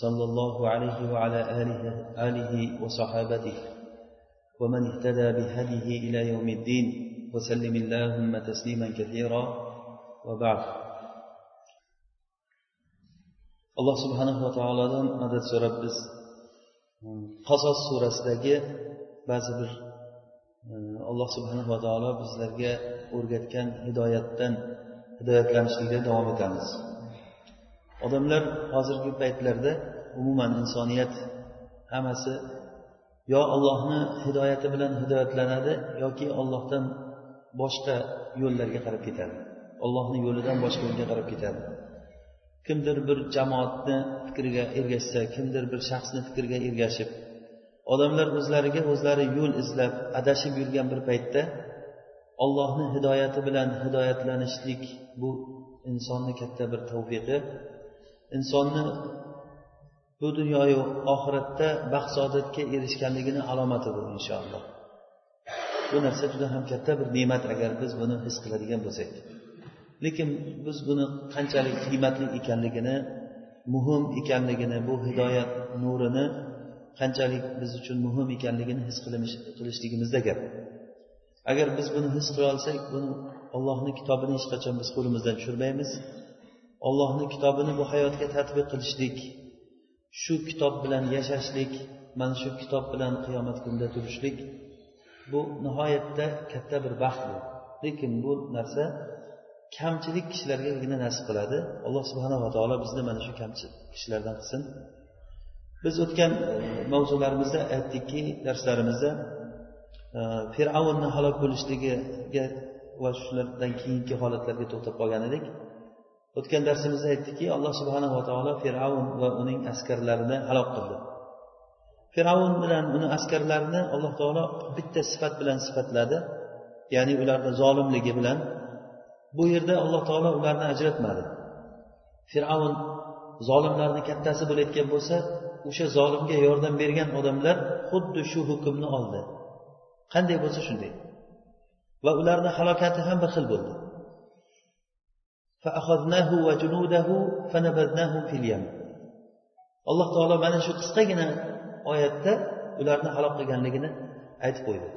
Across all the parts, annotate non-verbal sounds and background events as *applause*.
صلى الله عليه وعلى آله, آله وصحابته. ومن اهتدى بهديه إلى يوم الدين وسلم اللهم تسليما كثيرا. وبعد. الله سبحانه وتعالى مدد سورة بس قصص سورة سلاجية بعض الله سبحانه وتعالى بس لاجية أرغت كان هدايتا هدايتا مشكلة دوام تنزل odamlar hozirgi paytlarda umuman insoniyat hammasi yo allohni hidoyati bilan hidoyatlanadi yoki ollohdan boshqa yo'llarga qarab ketadi. Ollohni yo'lidan boshqa yo'lga qarab ketadi. Kimdir bir jamoatni fikriga ergashsa kimdir bir shaxsni fikriga ergashib odamlar o'zlariga o'zlari yo'l izlab adashib yurgan bir paytda ollohni hidoyati bilan hidoyatlanishlik bu insonni katta bir tavfiqi. Insonni bu dunyoyu oxiratda baxt saodatga erishganligini alomati bu inshaalloh. Bu narsa juda ham katta bir ne'mat agar biz buni his qiladigan bo'lsak. Lekin biz buni qanchalik qiymatli ekanligini muhim ekanligini bu hidoyat nurini qanchalik biz uchun muhim ekanligini his qilishligimizda gap. Agar biz buni his qila olsak buni ollohni kitobini hech qachon biz qo'limizdan tushirmaymiz. Ollohni kitobini bu hayotga tadbiq qilishlik shu kitob bilan yashashlik mana shu kitob bilan qiyomat kunida turishlik bu nihoyatda katta bir baxt bu lekin bu narsa kamchilik kishilargagina nasib qiladi. Alloh subhanava taolo bizni mana shu kamchilik kishilardan qilsin. Biz o'tgan e, mavzularimizda aytdikki darslarimizda e, fir'avnni halok bo'lishligiga va shulardan keyingi holatlarga to'xtab qolgan edik. O'tgan darsimizda aytdikki alloh subhanava taolo fir'avn va uning askarlarini halok qildi. Fir'avn bilan uni askarlarini alloh taolo bitta sifat bilan sifatladi ya'ni ularni zolimligi bilan. Bu yerda alloh taolo ularni ajratmadi. Fir'avn zolimlarni kattasi bo'layotgan bo'lsa o'sha zolimga yordam bergan odamlar xuddi shu hukmni oldi. Qanday bo'lsa shunday. Va ularni halokati ham bir xil bo'ldi. Alloh taolo mana shu qisqagina oyatda ularni halok qilganligini aytib qo'ydi.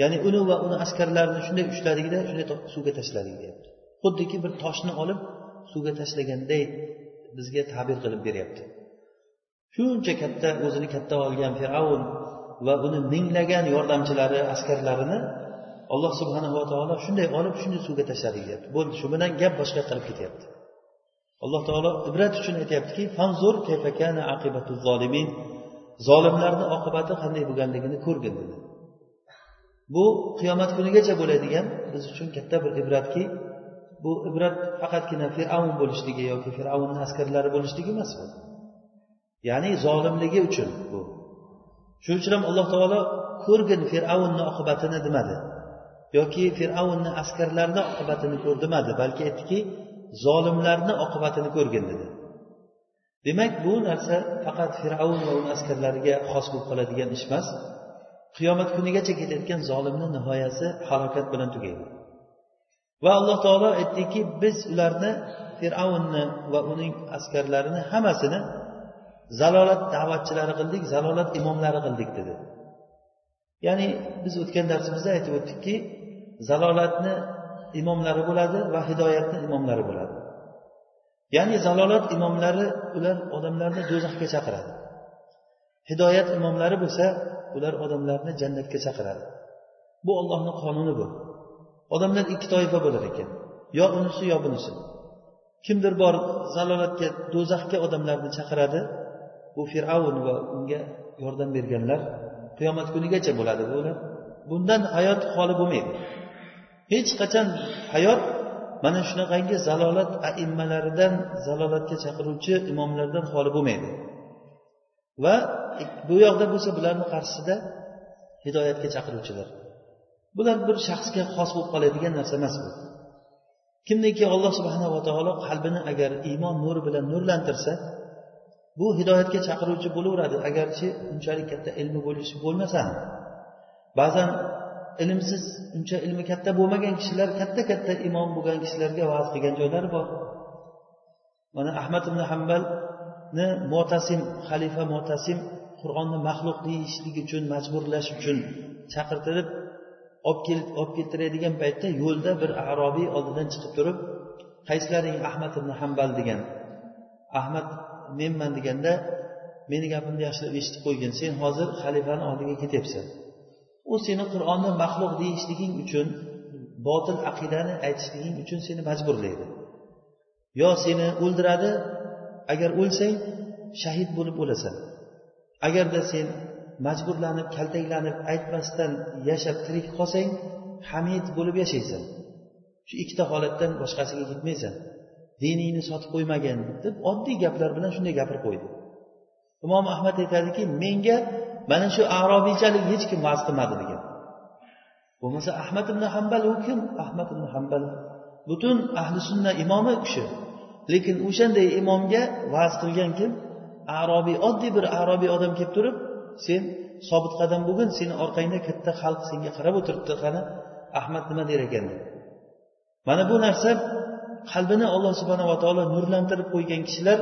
Ya'ni uni va uni askarlarini shunday ushladikda shunday suvga tashladik deyapti. Xuddiki bir toshni olib suvga tashlaganday bizga ta'bir qilib beryapti. Shuncha katta o'zini katta olgan fir'avn va uni minglagan yordamchilari askarlarini alloh subhanava taolo shunday olib shunday suvga tashladi deyapti. Bo'ldi shu bilan gap boshqa yoqqa ketyapti. Alloh taolo ibrat uchun aytyaptiki fanzur kayfakana aqibatu zolimin? Zolimlarni oqibati qanday bo'lganligini ko'rgin dedi. Bu qiyomat kunigacha bo'ladigan biz uchun katta bir ibratki bu ibrat faqatgina fir'avn bo'lishligi yoki fir'avnni askarlari bo'lishligi emas bu. Ya'ni zolimligi uchun bu. Shuning uchun ham alloh taolo ko'rgin fir'avnni oqibatini demadi yoki fir'avnni askarlarini oqibatini ko'r demadi balki aytdiki zolimlarni oqibatini ko'rgin dedi. Demak bu narsa faqat fir'avn va uni askarlariga xos bo'lib qoladigan ish emas. Qiyomat kunigacha ketayotgan zolimni nihoyasi halokat bilan tugaydi. Va alloh taolo aytdiki biz ularni fir'avnni va uning askarlarini hammasini zalolat da'vatchilari qildik zalolat imomlari qildik dedi. Ya'ni biz o'tgan darsimizda aytib o'tdikki zalolatni imomlari bo'ladi va hidoyatni imomlari bo'ladi. Ya'ni zalolat imomlari ular odamlarni do'zaxga chaqiradi. Hidoyat imomlari bo'lsa ular odamlarni jannatga chaqiradi. Bu ollohni qonuni bu. Odamlar ikki toifa bo'lar ekan yo unisi yo bunisi. Kimdir bor zalolatga do'zaxga odamlarni chaqiradi. Bu fir'avn va unga yordam berganlar qiyomat kunigacha bo'ladi bular bundan hayot xoli bo'lmaydi. Hech qachon hayot mana shunaqangi zalolat aimmalaridan zalolatga chaqiruvchi imomlardan xoli bo'lmaydi. Va bu yoqda bo'lsa bularni qarshisida hidoyatga chaqiruvchilar. Bular bir shaxsga xos bo'lib qoladigan narsa emas bu. Kimniki alloh subhanava taolo qalbini agar iymon nuri bilan nurlantirsa bu hidoyatga chaqiruvchi bo'laveradi agarchi unchalik katta ilmi bo'lishi bo'lmasa ham. Ba'zan ilmsiz uncha ilmi katta bo'lmagan kishilar katta katta imom bo'lgan kishilarga va'z qilgan joylari bor. Mana ahmad ibn hambalni mo'tasim xalifa mo'tasim qur'onni maxluq deyishlik uchun majburlash uchun chaqirtirib olib olib keltiradigan paytda yo'lda bir arobiy oldidan chiqib turib qaysilaring ahmad ibn hambal degan. Ahmad menman deganda meni gapimni yaxshilab eshitib qo'ygin sen hozir xalifani oldiga ketyapsan. U seni qur'onni maxluq deyishliging uchun botil aqidani aytishliging uchun seni majburlaydi. Yo seni o'ldiradi agar o'lsang shahid bo'lib o'lasan. Agarda sen majburlanib kaltaklanib aytmasdan yashab tirik qolsang hamid bo'lib yashaysan. Shu ikkita holatdan boshqasiga ketmaysan diningni sotib qo'ymagin deb oddiy gaplar bilan shunday gapirib qo'ydi. Imom ahmad aytadiki menga mana shu arobiychalik hech kim vaz qilmadi degan. Bo'lmasa ahmad ibn hambal u kim? Ahmad ibn hambal butun ahli sunna imomi u kishi. Lekin o'shanday imomga vaz qilgan kim? Arobiy oddiy bir arobiy odam kelib turib sen sobit qadam bo'lgin seni orqangda katta xalq senga qarab o'tiribdi qani? Ahmad nima der ekan? Deb mana bu narsa qalbini alloh subhanava taolo nurlantirib qo'ygan kishilar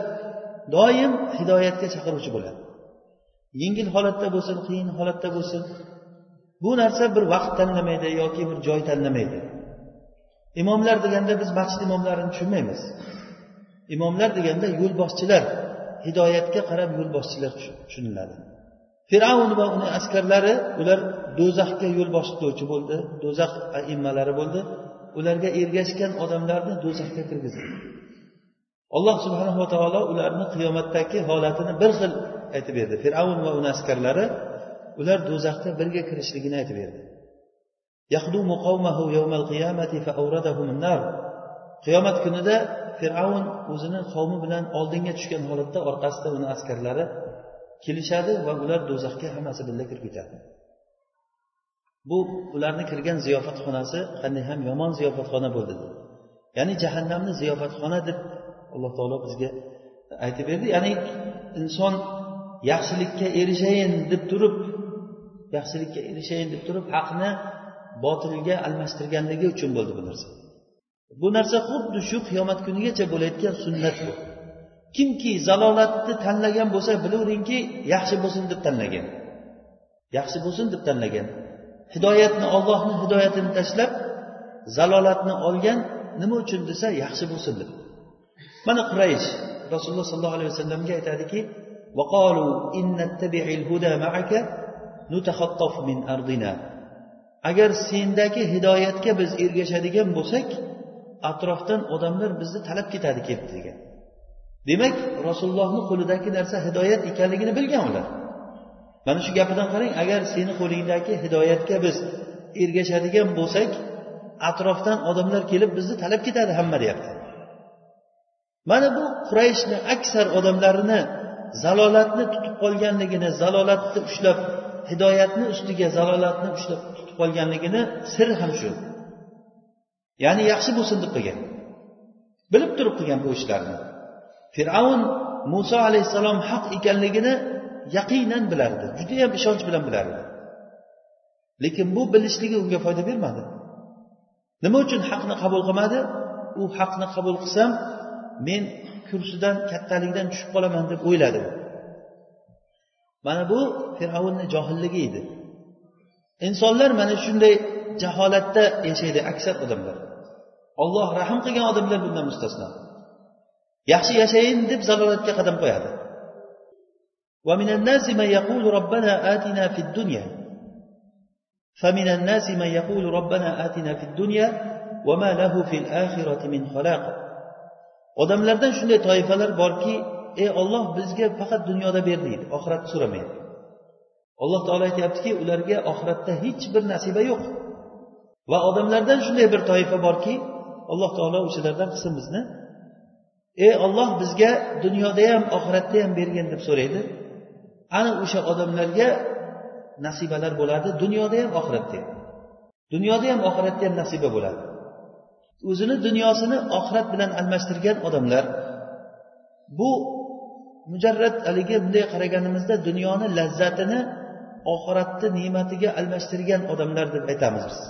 doim hidoyatga chaqiruvchi bo'ladi. Yengil holatda bo'lsin qiyin holatda bo'lsin. Bu narsa bir vaqt tanlamaydi yoki bir joy tanlamaydi. Imomlar deganda biz masjid imomlarini tushunmaymiz. Imomlar deganda yo'lboshchilar hidoyatga qarab yo'lboshchilar tushuniladi. Fir'avn va uni askarlari ular do'zaxga yo'l boshlovchi bo'ldi do'zax aimmalari bo'ldi. Ularga ergashgan odamlarni do'zaxga kirgizdi. Alloh subhanava taolo ularni qiyomatdagi holatini bir xil aytib berdi. Fir'avn va uni askarlari ular do'zaxga birga kirishligini aytib berdi. Qiyomat kunida fir'avn o'zini qavmi bilan oldinga tushgan holatda orqasida uni askarlari kelishadi va ular do'zaxga hammasi birga kirib ketadi. Bu ularni kirgan ziyofatxonasi qanday ham yomon ziyofatxona bo'ldi. Ya'ni jahannamni ziyofatxona deb alloh taolo bizga aytib berdi. Ya'ni inson yaxshilikka erishayin deb turib yaxshilikka erishayin deb turib haqni botilga almashtirganligi uchun bo'ldi bu narsa. Bu narsa xuddi shu qiyomat kunigacha bo'layotgan sunnat bu. Kimki zalolatni tanlagan bo'lsa bilaveringki yaxshi bo'lsin deb tanlagan. Yaxshi bo'lsin deb tanlagan. Hidoyatni ollohni hidoyatini tashlab zalolatni olgan nima uchun desa yaxshi bo'lsin deb. Mana quraysh rasululloh sollallohu alayhi vasallamga aytadiki agar sendagi hidoyatga biz ergashadigan bo'lsak atrofdan odamlar bizni talab ketadi kelib degan demak rasulullohni qo'lidagi narsa hidoyat ekanligini bilgan ular mana shu gapidan qarang agar seni qo'lingdagi hidoyatga biz ergashadigan bo'lsak atrofdan odamlar kelib bizni talab ketadi hamma deyapti mana bu qurayshni aksar odamlarini zalolatni tutib qolganligini zalolatni ushlab hidoyatni ustiga zalolatni ushlab tutib qolganligini siri ham shu. Ya'ni yaxshi bo'lsin deb qilgan. Bilib turib qilgan bu ishlarni. Fir'avn muso alayhissalom haq ekanligini yaqinan bilardi judayam ishonch bilan bilardi. Lekin bu bilishligi unga foyda bermadi. Nima uchun haqni qabul qilmadi? U haqni qabul qilsam men kursidan kattalikdan tushib qolaman deb o'yladi mana bu fir'avnni johilligi edi insonlar mana shunday jaholatda yashaydi aksar odamlar olloh rahm qilgan odamlar bundan mustasno yaxshi yashayin deb zalolatga qadam qo'yadi ومن الناس من يقول ربنا آتنا في الدنيا فمن الناس من يقول ربنا آتنا في الدنيا وما له في الآخرة من خلاق odamlardan shunday toifalar borki ey olloh bizga faqat dunyoda ber deydi oxiratni so'ramaydi. Alloh taolo aytyaptiki ularga oxiratda hech bir nasiba yo'q. Va odamlardan shunday bir toifa borki alloh taolo o'shalardan qilsin bizni ey olloh bizga dunyoda ham oxiratda ham bergin deb so'raydi. Ana o'sha odamlarga nasibalar bo'ladi dunyoda ham oxiratda ham dunyoda ham oxiratda ham nasiba bo'ladi. O'zini dunyosini oxirat bilan almashtirgan odamlar bu mujarrad haligi bunday qaraganimizda dunyoni lazzatini oxiratni ne'matiga almashtirgan odamlar deb aytamiz biz.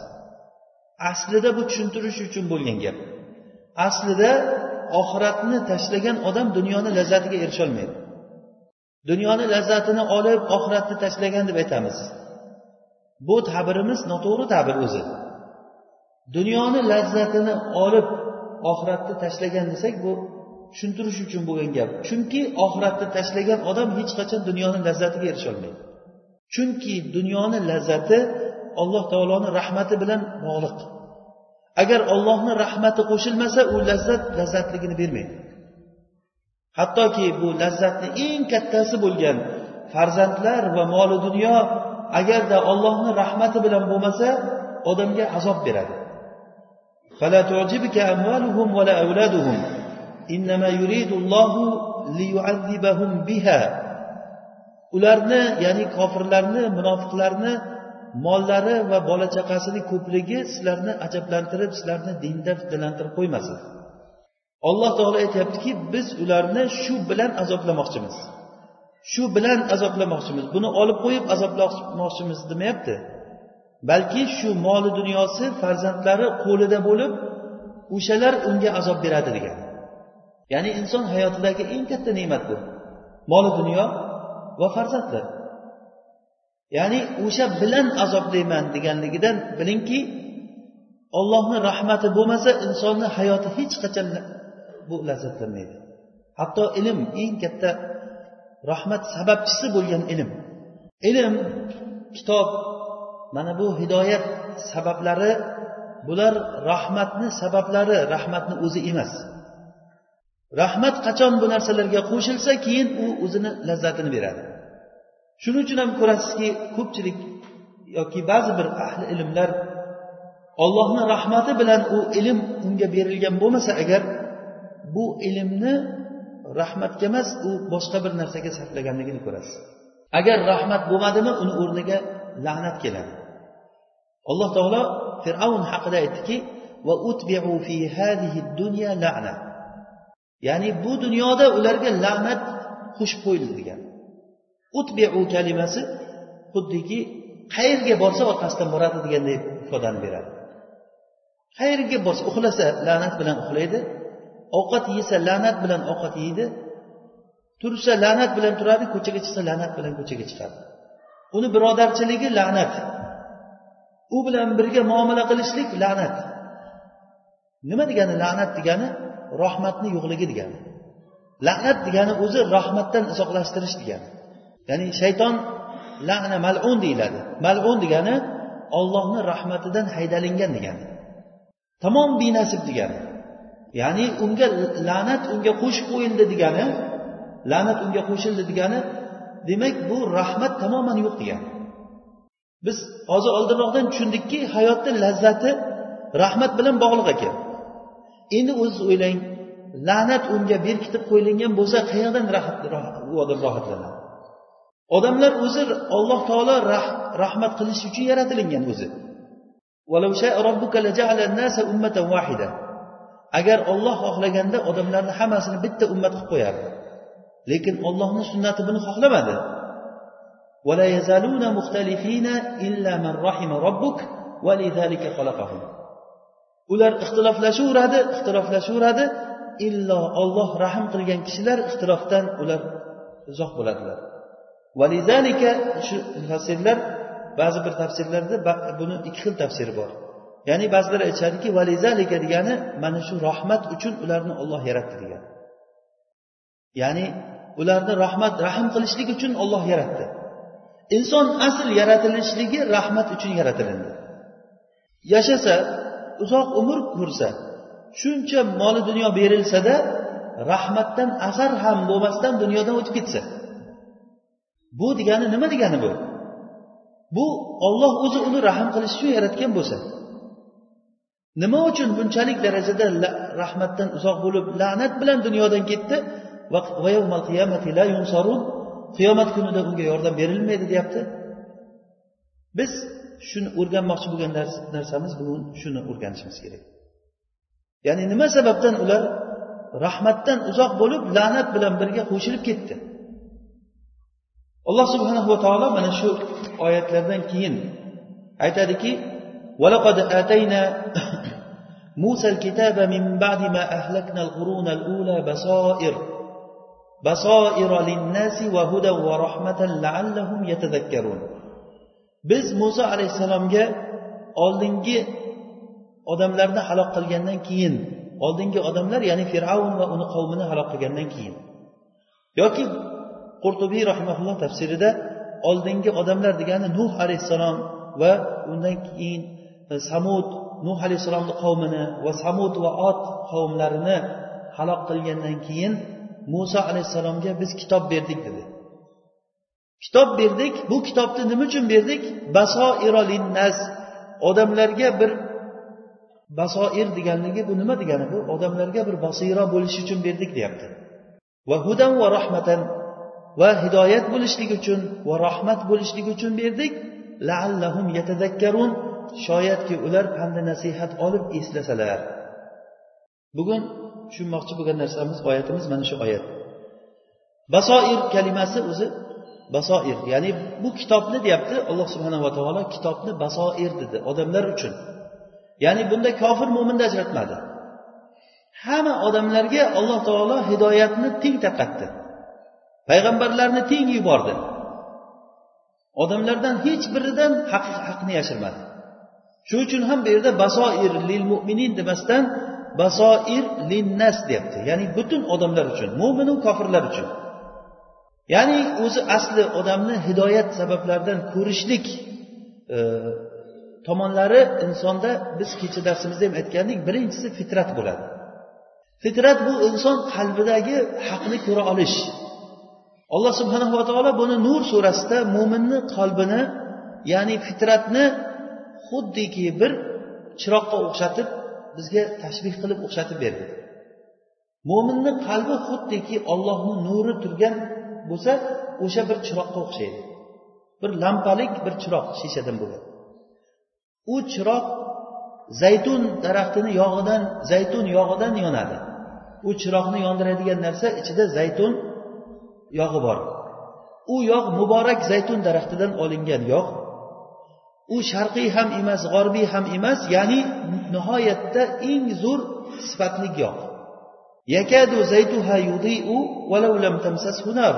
Aslida bu tushuntirish uchun bo'lgan gap. Aslida oxiratni tashlagan odam dunyoni lazzatiga erisholmaydi. Dunyoni lazzatini olib oxiratni tashlagan deb aytamiz. Bu ta'birimiz noto'g'ri ta'bir o'zi. Dunyoni lazzatini olib oxiratni tashlagan desak bu tushuntirish uchun bo'lgan gap. Chunki oxiratni tashlagan odam hech qachon dunyoni lazzatiga erisholmaydi. Chunki dunyoni lazzati alloh taoloni rahmati bilan bog'liq. Agar ollohni rahmati qo'shilmasa u lazzat lazzatligini bermaydi. Hattoki bu lazzatni eng kattasi bo'lgan farzandlar va moli dunyo agarda ollohni rahmati bilan bo'lmasa odamga azob beradi. فلا تعجبك أموالهم ولا أولادهم إنما يريد الله ليعذبهم بها ularni ya'ni kofirlarni munofiqlarni mollari va bola chaqasini ko'pligi sizlarni ajablantirib sizlarni dinda fitnalantirib qo'ymasin alloh taolo aytyaptiki biz ularni shu bilan azoblamoqchimiz shu bilan azoblamoqchimiz buni olib qo'yib azoblamoqchimiz demayapti Balki shu moli dunyosi farzandlari qo'lida bo'lib o'shalar unga azob beradi degan. Ya'ni inson hayotidagi eng katta ne'mat bu. Moli dunyo va farzandlar. Ya'ni o'sha bilan azoblayman deganligidan bilingki ollohni rahmati bo'lmasa insonni hayoti hech qachon bu lazzatlanmaydi. Hatto ilm eng katta rahmat sababchisi bo'lgan ilm. Ilm kitob mana bu hidoyat sabablari bular rahmatni sabablari rahmatni o'zi emas. Rahmat qachon bu narsalarga qo'shilsa keyin u o'zini lazzatini beradi. Shuning uchun ham ko'rasizki ko'pchilik yoki ba'zi bir ahli ilmlar ollohni rahmati bilan u ilm unga berilgan bo'lmasa agar bu ilmni rahmatga emas u boshqa bir narsaga sarflaganligini ko'rasiz. Agar rahmat bo'lmadimi uni o'rniga la'nat keladi. Alloh taolo fir'avn haqida aytdiki ya'ni bu dunyoda ularga la'nat qo'shib qo'yildi degan. Utbiu kalimasi xuddiki qayerga borsa orqasidan boradi deganday ifodani beradi. Qayerga borsa uxlasa la'nat bilan uxlaydi ovqat yesa la'nat bilan ovqat yeydi tursa la'nat bilan turadi ko'chaga chiqsa la'nat bilan ko'chaga chiqadi. Uni birodarchiligi la'nat. U bilan birga muomala qilishlik la'nat. Nima degani la'nat degani? Rahmatni yo'qligi degani. La'nat degani o'zi rahmatdan uzoqlashtirish degani. Ya'ni shayton la'na malun deyiladi. Malun degani ollohni rahmatidan haydalingan degani. Tamom benasib degani. Ya'ni unga la'nat unga qo'shib qo'yildi degani la'nat unga qo'shildi degani demak bu rahmat tamoman yo'q degani biz hozir oldinroqdan tushundikki hayotni lazzati rahmat bilan bog'liq ekan. Endi o'ziz o'ylang la'nat unga berkitib qo'yilgan bo'lsa qayerdan u odam rohatlanadi? Odamlar o'zi alloh taolo rahmat qilish uchun yaratilingan o'zi. Agar olloh xohlaganda odamlarni hammasini bitta ummat qilib qo'yardi. Lekin ollohni sunnati buni xohlamadi. Ular ixtiloflashaveradi ixtiloflashaveradi illo olloh rahm qilgan kishilar ixtilofdan ular uzoq bo'ladilar. Valizalika shu tafsirlar ba'zi bir tafsirlarda buni ikki xil tafsiri bor. Ya'ni ba'zilar aytishadiki valizalika degani mana shu rahmat uchun ularni olloh yaratdi degan. Ya'ni ularni rahmat rahm qilishlik uchun olloh yaratdi. Inson asl yaratilishligi rahmat uchun yaratilindi. Yashasa uzoq umr ko'rsa shuncha moli dunyo berilsada rahmatdan asar ham bo'lmasdan dunyodan o'tib ketsa. Bu degani nima degani bu? Bu olloh o'zi uni rahm qilish uchun yaratgan bo'lsa. Nima uchun bunchalik darajada rahmatdan uzoq bo'lib la'nat bilan dunyodan ketdi? qiyomat kunida unga yordam berilmaydi deyapti biz shuni o'rganmoqchi bo'lgan narsamiz bugun shuni o'rganishimiz kerak ya'ni nima sababdan ular rahmatdan uzoq bo'lib la'nat bilan birga qo'shilib ketdi alloh subhanahu va taolo mana shu oyatlardan keyin aytadiki ولقد آتينا *coughs* موسى الكتاب من بعد ما أهلكنا القرون الأولى بصائر biz muso alayhissalomga oldingi odamlarni halok qilgandan keyin oldingi odamlar ya'ni fir'avn va uni qavmini halok qilgandan keyin yoki qurtubiy rahimaulloh tafsirida oldingi odamlar degani nuh alayhissalom va undan keyin samud nuh alayhissalomni qavmini va samud va ot qavmlarini halok qilgandan keyin muso alayhissalomga biz kitob berdik dedi. Kitob berdik bu kitobni nima uchun berdik? Basoiro linnas odamlarga bir basoir deganligi bu nima degani bu? Odamlarga bir basiro bo'lishi uchun berdik deyapti. Va hudan va rahmatan va hidoyat bo'lishligi uchun va rahmat bo'lishligi uchun berdik. Laallahum yatadakkarun. Shoyatki ular pandi nasihat olib eslasalar. Bugun tushunmoqchi bo'lgan narsamiz oyatimiz mana shu oyat. Basoir kalimasi o'zi basoir ya'ni bu kitobni deyapti alloh subhanava taolo kitobni basoir dedi odamlar uchun. Ya'ni bunda kofir mo'minni ajratmadi. Hamma odamlarga alloh taolo hidoyatni teng tarqatdi. Payg'ambarlarni teng yubordi. Odamlardan hech biridan haqni yashirmadi. Shuning uchun ham bu yerda basoir lil mo'minin demasdan basoir linnas deyapti ya'ni butun odamlar uchun mo'minu kofirlar uchun. Ya'ni o'zi asli odamni hidoyat sabablaridan ko'rishlik e, tomonlari insonda biz kecha darsimizda ham aytgandik birinchisi fitrat bo'ladi. Fitrat bu inson qalbidagi haqni ko'ra olish. Alloh subhanava taolo buni nur surasida mo'minni qalbini ya'ni fitratni xuddiki bir chiroqqa o'xshatib bizga tashbih qilib o'xshatib berdi. Mo'minni qalbi xuddiki ollohni nuri turgan bo'lsa o'sha bir chiroqqa o'xshaydi. Bir lampalik bir chiroq shishadan bo'lgan u chiroq zaytun daraxtini yog'idan zaytun yog'idan yonadi. U chiroqni yondiradigan narsa ichida zaytun yog'i bor. U yog' muborak zaytun daraxtidan olingan yog' u sharqiy ham emas g'orbiy ham emas ya'ni nihoyatda eng zo'r sifatli giyoh. Yakadu zaytuha yudiu walau lam tamsashu nar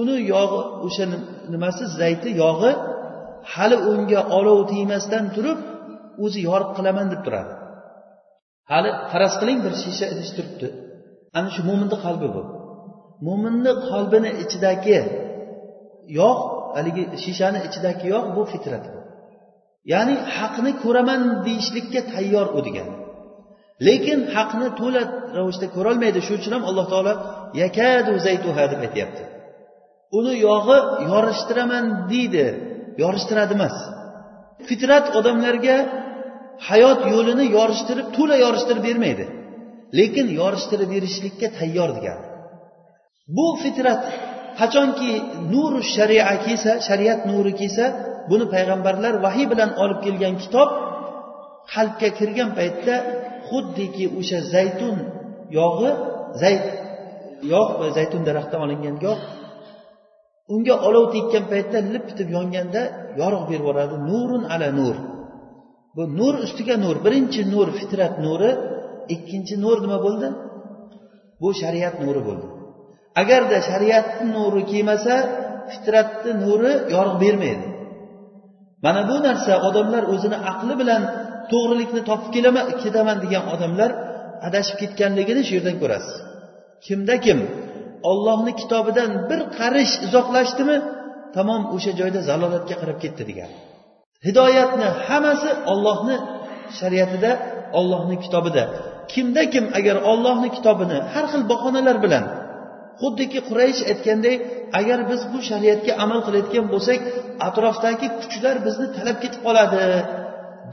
uni yog'i o'sha nimasi zayti yog'i hali unga olov tegmasdan turib o'zi yorib qilaman deb turadi. Hali faraz qiling bir shisha idish turibdi ana shu mo'minni qalbi bu. Mo'minni qalbini ichidagi yog' haligi shishani ichidagi yog' bu fitrat ya'ni haqni ko'raman deyishlikka tayyor u degani lekin haqni to'la ravishda ko'rolmaydi. Shuning uchun ham alloh taolo yakadu zaytuha deb aytyapti. Uni yog'i yorishtiraman deydi. Yorishtiradi emas. Fitrat odamlarga hayot yo'lini yorishtirib to'la yorishtirib bermaydi. Lekin yorishtirib berishlikka tayyor degani bu fitrat qachonki nuru shariat kelsa shariat nuri kelsa buni payg'ambarlar vahiy bilan olib kelgan kitob qalbga kirgan paytda xuddiki o'sha zaytun yog'i zayt yog' va zaytun daraxtidan olingan yog' unga olov tekkan paytda lip bitib yonganda yorug' berib yuboradi. Nurun ala nur. Bu nur ustiga nur. Birinchi nur fitrat nuri ikkinchi nur nima bo'ldi? Bu shariat nuri bo'ldi. Agarda shariatni nuri kelmasa fitratni nuri yorug' bermaydi. Mana bu narsa odamlar o'zini aqli bilan to'g'rilikni topib kelaman ketaman degan odamlar adashib ketganligini shu yerdan ko'rasiz. Kimda kim? Ollohni kitobidan bir qarish uzoqlashdimi? Tamom o'sha joyda zalolatga qarab ketdi degan. Hidoyatni hammasi ollohni shariatida ollohni kitobida. Kimda kim agar ollohni kitobini har xil bahonalar bilan xuddiki quraysh aytganday agar biz bu shariatga amal qilayotgan bo'lsak atrofdagi kuchlar bizni talab ketib qoladi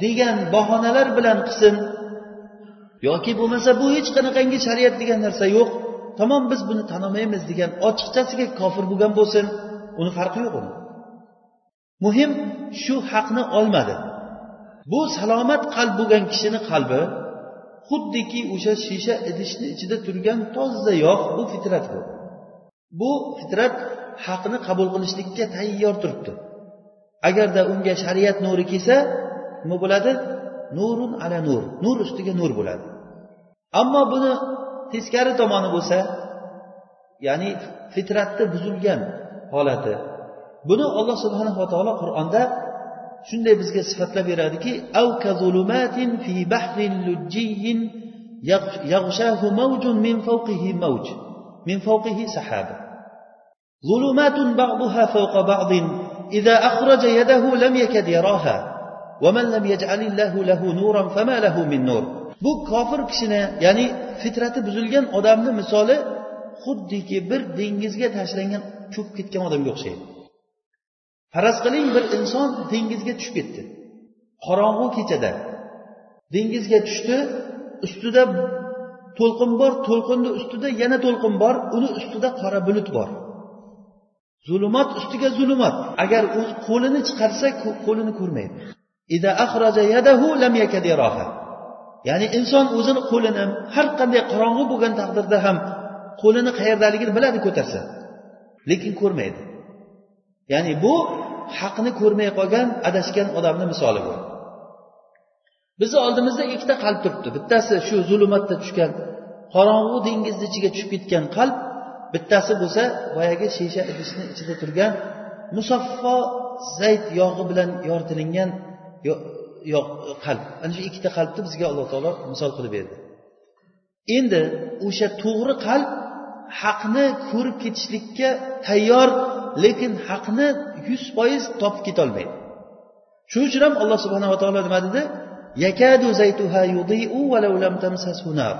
degan bahonalar bilan qilsin yoki bo'lmasa bu hech qanaqangi shariat degan narsa yo'q. Tamom biz buni tan olmaymiz degan ochiqchasiga kofir bo'lgan bo'lsin uni farqi yo'q uni. Muhim shu haqni olmadi. Bu salomat qalb bo'lgan kishini qalbi xuddiki o'sha shisha idishni ichida turgan toza yog' bu fitrat bu. Bu fitrat haqni qabul qilishlikka tayyor turibdi. Agarda unga shariat nuri kelsa nima bo'ladi? Nurun ala nur nur ustiga nur bo'ladi. Ammo buni teskari tomoni bo'lsa ya'ni fitratni buzilgan holati buni alloh subhanava taolo qur'onda shunday bizga sifatlab beradiki avka zulumatin fi bahrin lujjiyyin yaghshahu mawjun min fawqihi mawj. Min fawqihi sahab zulumatun ba'daha fawqa ba'din. Idza akhraja yadahu lam yakad yaraha. Man lam yaj'alillahu lahu nuran fama lahu min nur. Bu kofir kishini ya'ni fitrati buzilgan odamni misoli xuddiki bir dengizga tashlangan cho'kib ketgan odamga o'xshaydi. Faraz qiling bir inson dengizga tushib ketdi. Qorong'u kechada. Dengizga tushdi ustida to'lqin bor to'lqinni ustida yana to'lqin bor uni ustida qora bulut bor. Zulumot ustiga zulumot agar u qo'lini chiqarsa qo'lini ko'rmaydi. Ya'ni inson o'zini qo'lini har qanday qorong'u bo'lgan taqdirda ham qo'lini qayerdaligini biladi ko'tarsa. Lekin ko'rmaydi. Ya'ni bu haqni ko'rmay qolgan adashgan odamni misoli bu. Bizni oldimizda ikkita qalb turibdi. Bittasi shu zulmatda tushgan qorong'u dengizni ichiga tushib ketgan qalb bittasi bo'lsa boyagi shisha idishni ichida turgan musaffo zayt yog'i bilan yoritilingan qalb. Ana shu ikkita qalbni bizga alloh taolo misol qilib berdi. Endi o'sha to'g'ri qalb haqni ko'rib ketishlikka tayyor lekin haqni yuz foiz topib ketolmaydi. Shuning uchun ham alloh subhanava taolo nima dedi yakadu zaytuha lam tamsasu nar.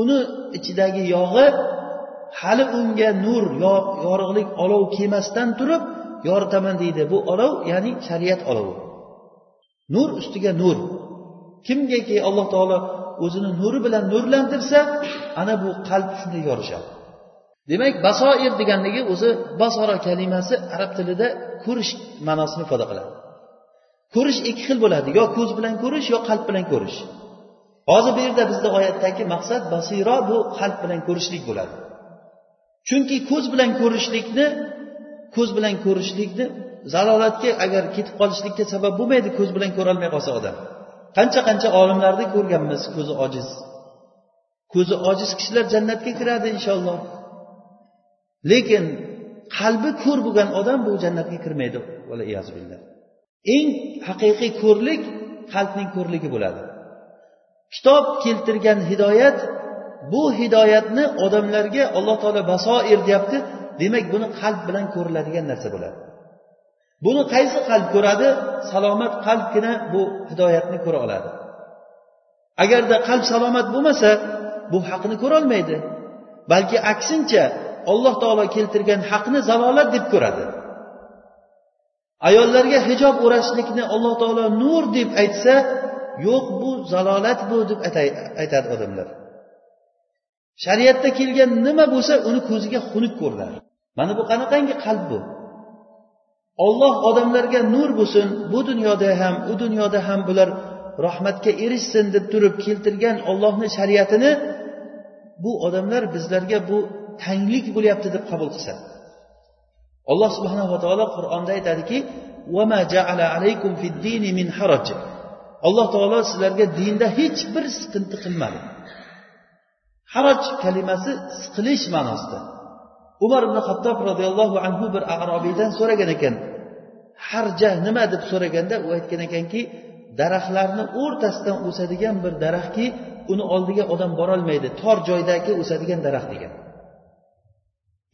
Uni ichidagi yog'i hali unga nur yorug'lik olov kelmasdan turib yoritaman deydi. Bu olov ya'ni shariat olovi. Nur ustiga nur. Kimgaki alloh taolo o'zini nuri bilan nurlantirsa ana bu qalb shunday yorishadi. Demak basoir deganligi o'zi basora kalimasi arab tilida ko'rish ma'nosini ifoda qiladi. Ko'rish ikki xil bo'ladi yo ko'z bilan ko'rish yo qalb bilan ko'rish. Hozir bu yerda bizni oyatdagi maqsad basiro bu qalb bilan ko'rishlik bo'ladi. Chunki ko'z bilan ko'rishlikni ko'z bilan ko'rishlikni zalolatga agar ketib qolishlikka sabab bo'lmaydi ko'z bilan ko'rolmay qolsa odam. Qancha qancha olimlarni ko'rganmiz ko'zi ojiz. Ko'zi ojiz kishilar jannatga kiradi inshaalloh. Lekin qalbi ko'r bo'lgan odam bu jannatga kirmaydi. Eng haqiqiy ko'rlik qalbning ko'rligi bo'ladi. Kitob keltirgan hidoyat bu hidoyatni odamlarga alloh taolo basoir deyapti. Demak buni qalb bilan ko'riladigan narsa bo'ladi. Buni qaysi qalb ko'radi? Salomat qalbgina bu hidoyatni ko'ra oladi. Agarda qalb salomat bo'lmasa bu haqni ko'rolmaydi. Balki aksincha alloh taolo keltirgan haqni zalolat deb ko'radi. Ayollarga hijob o'rashlikni alloh taolo nur deb aytsa yo'q bu zalolat bu deb aytadi odamlar. Shariatda kelgan nima bo'lsa uni ko'ziga xunuk ko'riladi mana bu qanaqangi qalb bu? Olloh odamlarga nur bo'lsin bu dunyoda ham u dunyoda ham bular rahmatga erishsin deb turib keltirgan ollohni shariatini bu odamlar bizlarga bu tanglik bo'lyapti deb qabul qilsa. Alloh subhanava taolo qur'onda aytadiki alloh taolo sizlarga dinda hech bir siqinti qilmadi. Haroj kalimasi siqilish ma'nosida. Umar ibn xattob roziyallohu anhu bir arobiydan so'ragan ekan harja nima? deb so'raganda u aytgan ekanki daraxtlarni o'rtasidan o'sadigan bir daraxtki uni oldiga odam borolmaydi tor joydagi o'sadigan daraxt degan.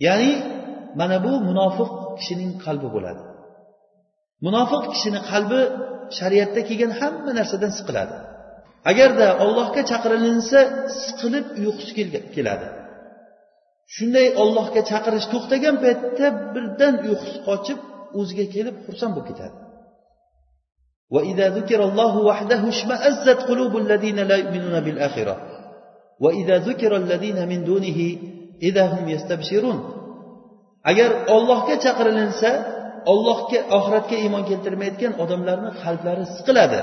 ya'ni mana bu munofiq kishining qalbi bo'ladi munofiq kishini qalbi shariatda kelgan hamma narsadan siqiladi agarda ollohga chaqirilinsa siqilib uyqusi keladi shunday ollohga chaqirish to'xtagan paytda birdan uyqusi qochib o'ziga kelib xursand bo'lib ketadi وإذا ذكر الله وحده اشمأزت قلوب الذين لا يؤمنون بالآخرة وإذا ذكر الذين من دونه إذا هم يستبشرون agar ollohga chaqirilinsa ollohga oxiratga iymon keltirmayotgan odamlarni qalblari siqiladi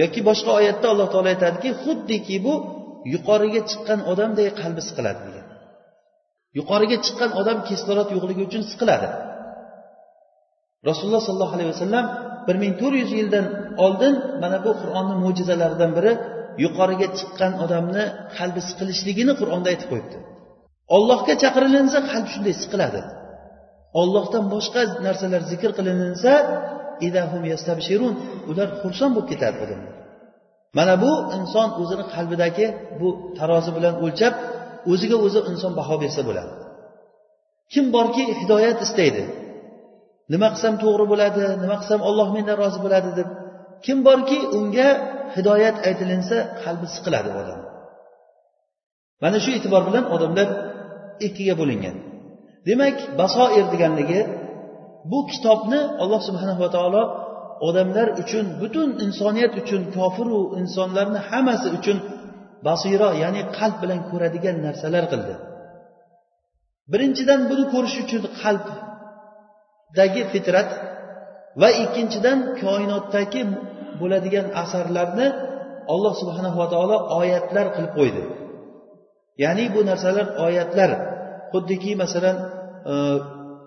yoki boshqa oyatda alloh taolo aytadiki xuddiki bu yuqoriga chiqqan odamday qalbi siqiladi degan yuqoriga chiqqan odam kislorod yo'qligi uchun siqiladi rasululloh sollallohu alayhi vasallam bir ming to'rt yuz yildan oldin mana bu qur'onni mo'jizalaridan biri yuqoriga chiqqan odamni qalbi siqilishligini qur'onda aytib qo'yibdi ollohga chaqirilinsa qalb shunday siqiladi. Ollohdan boshqa narsalar zikr qilinsa ular xursand bo'lib ketadi odamlar. Mana bu inson o'zini qalbidagi bu tarozi bilan o'lchab o'ziga o'zi inson baho bersa bo'ladi. Kim borki hidoyat istaydi nima qilsam to'g'ri bo'ladi nima qilsam olloh mendan rozi bo'ladi deb kim borki unga hidoyat aytilinsa qalbi siqiladi odam. Mana shu e'tibor bilan odamlar ikkiga bo'lingan. Demak basoir deganligi bu kitobni alloh subhanava taolo odamlar uchun butun insoniyat uchun kofiru insonlarni hammasi uchun basiro ya'ni qalb bilan ko'radigan narsalar qildi. Birinchidan buni ko'rish uchun qalbdagi fitrat va ikkinchidan koinotdagi bo'ladigan asarlarni alloh subhanava taolo oyatlar qilib qo'ydi. Ya'ni bu narsalar oyatlar. Xuddiki masalan e,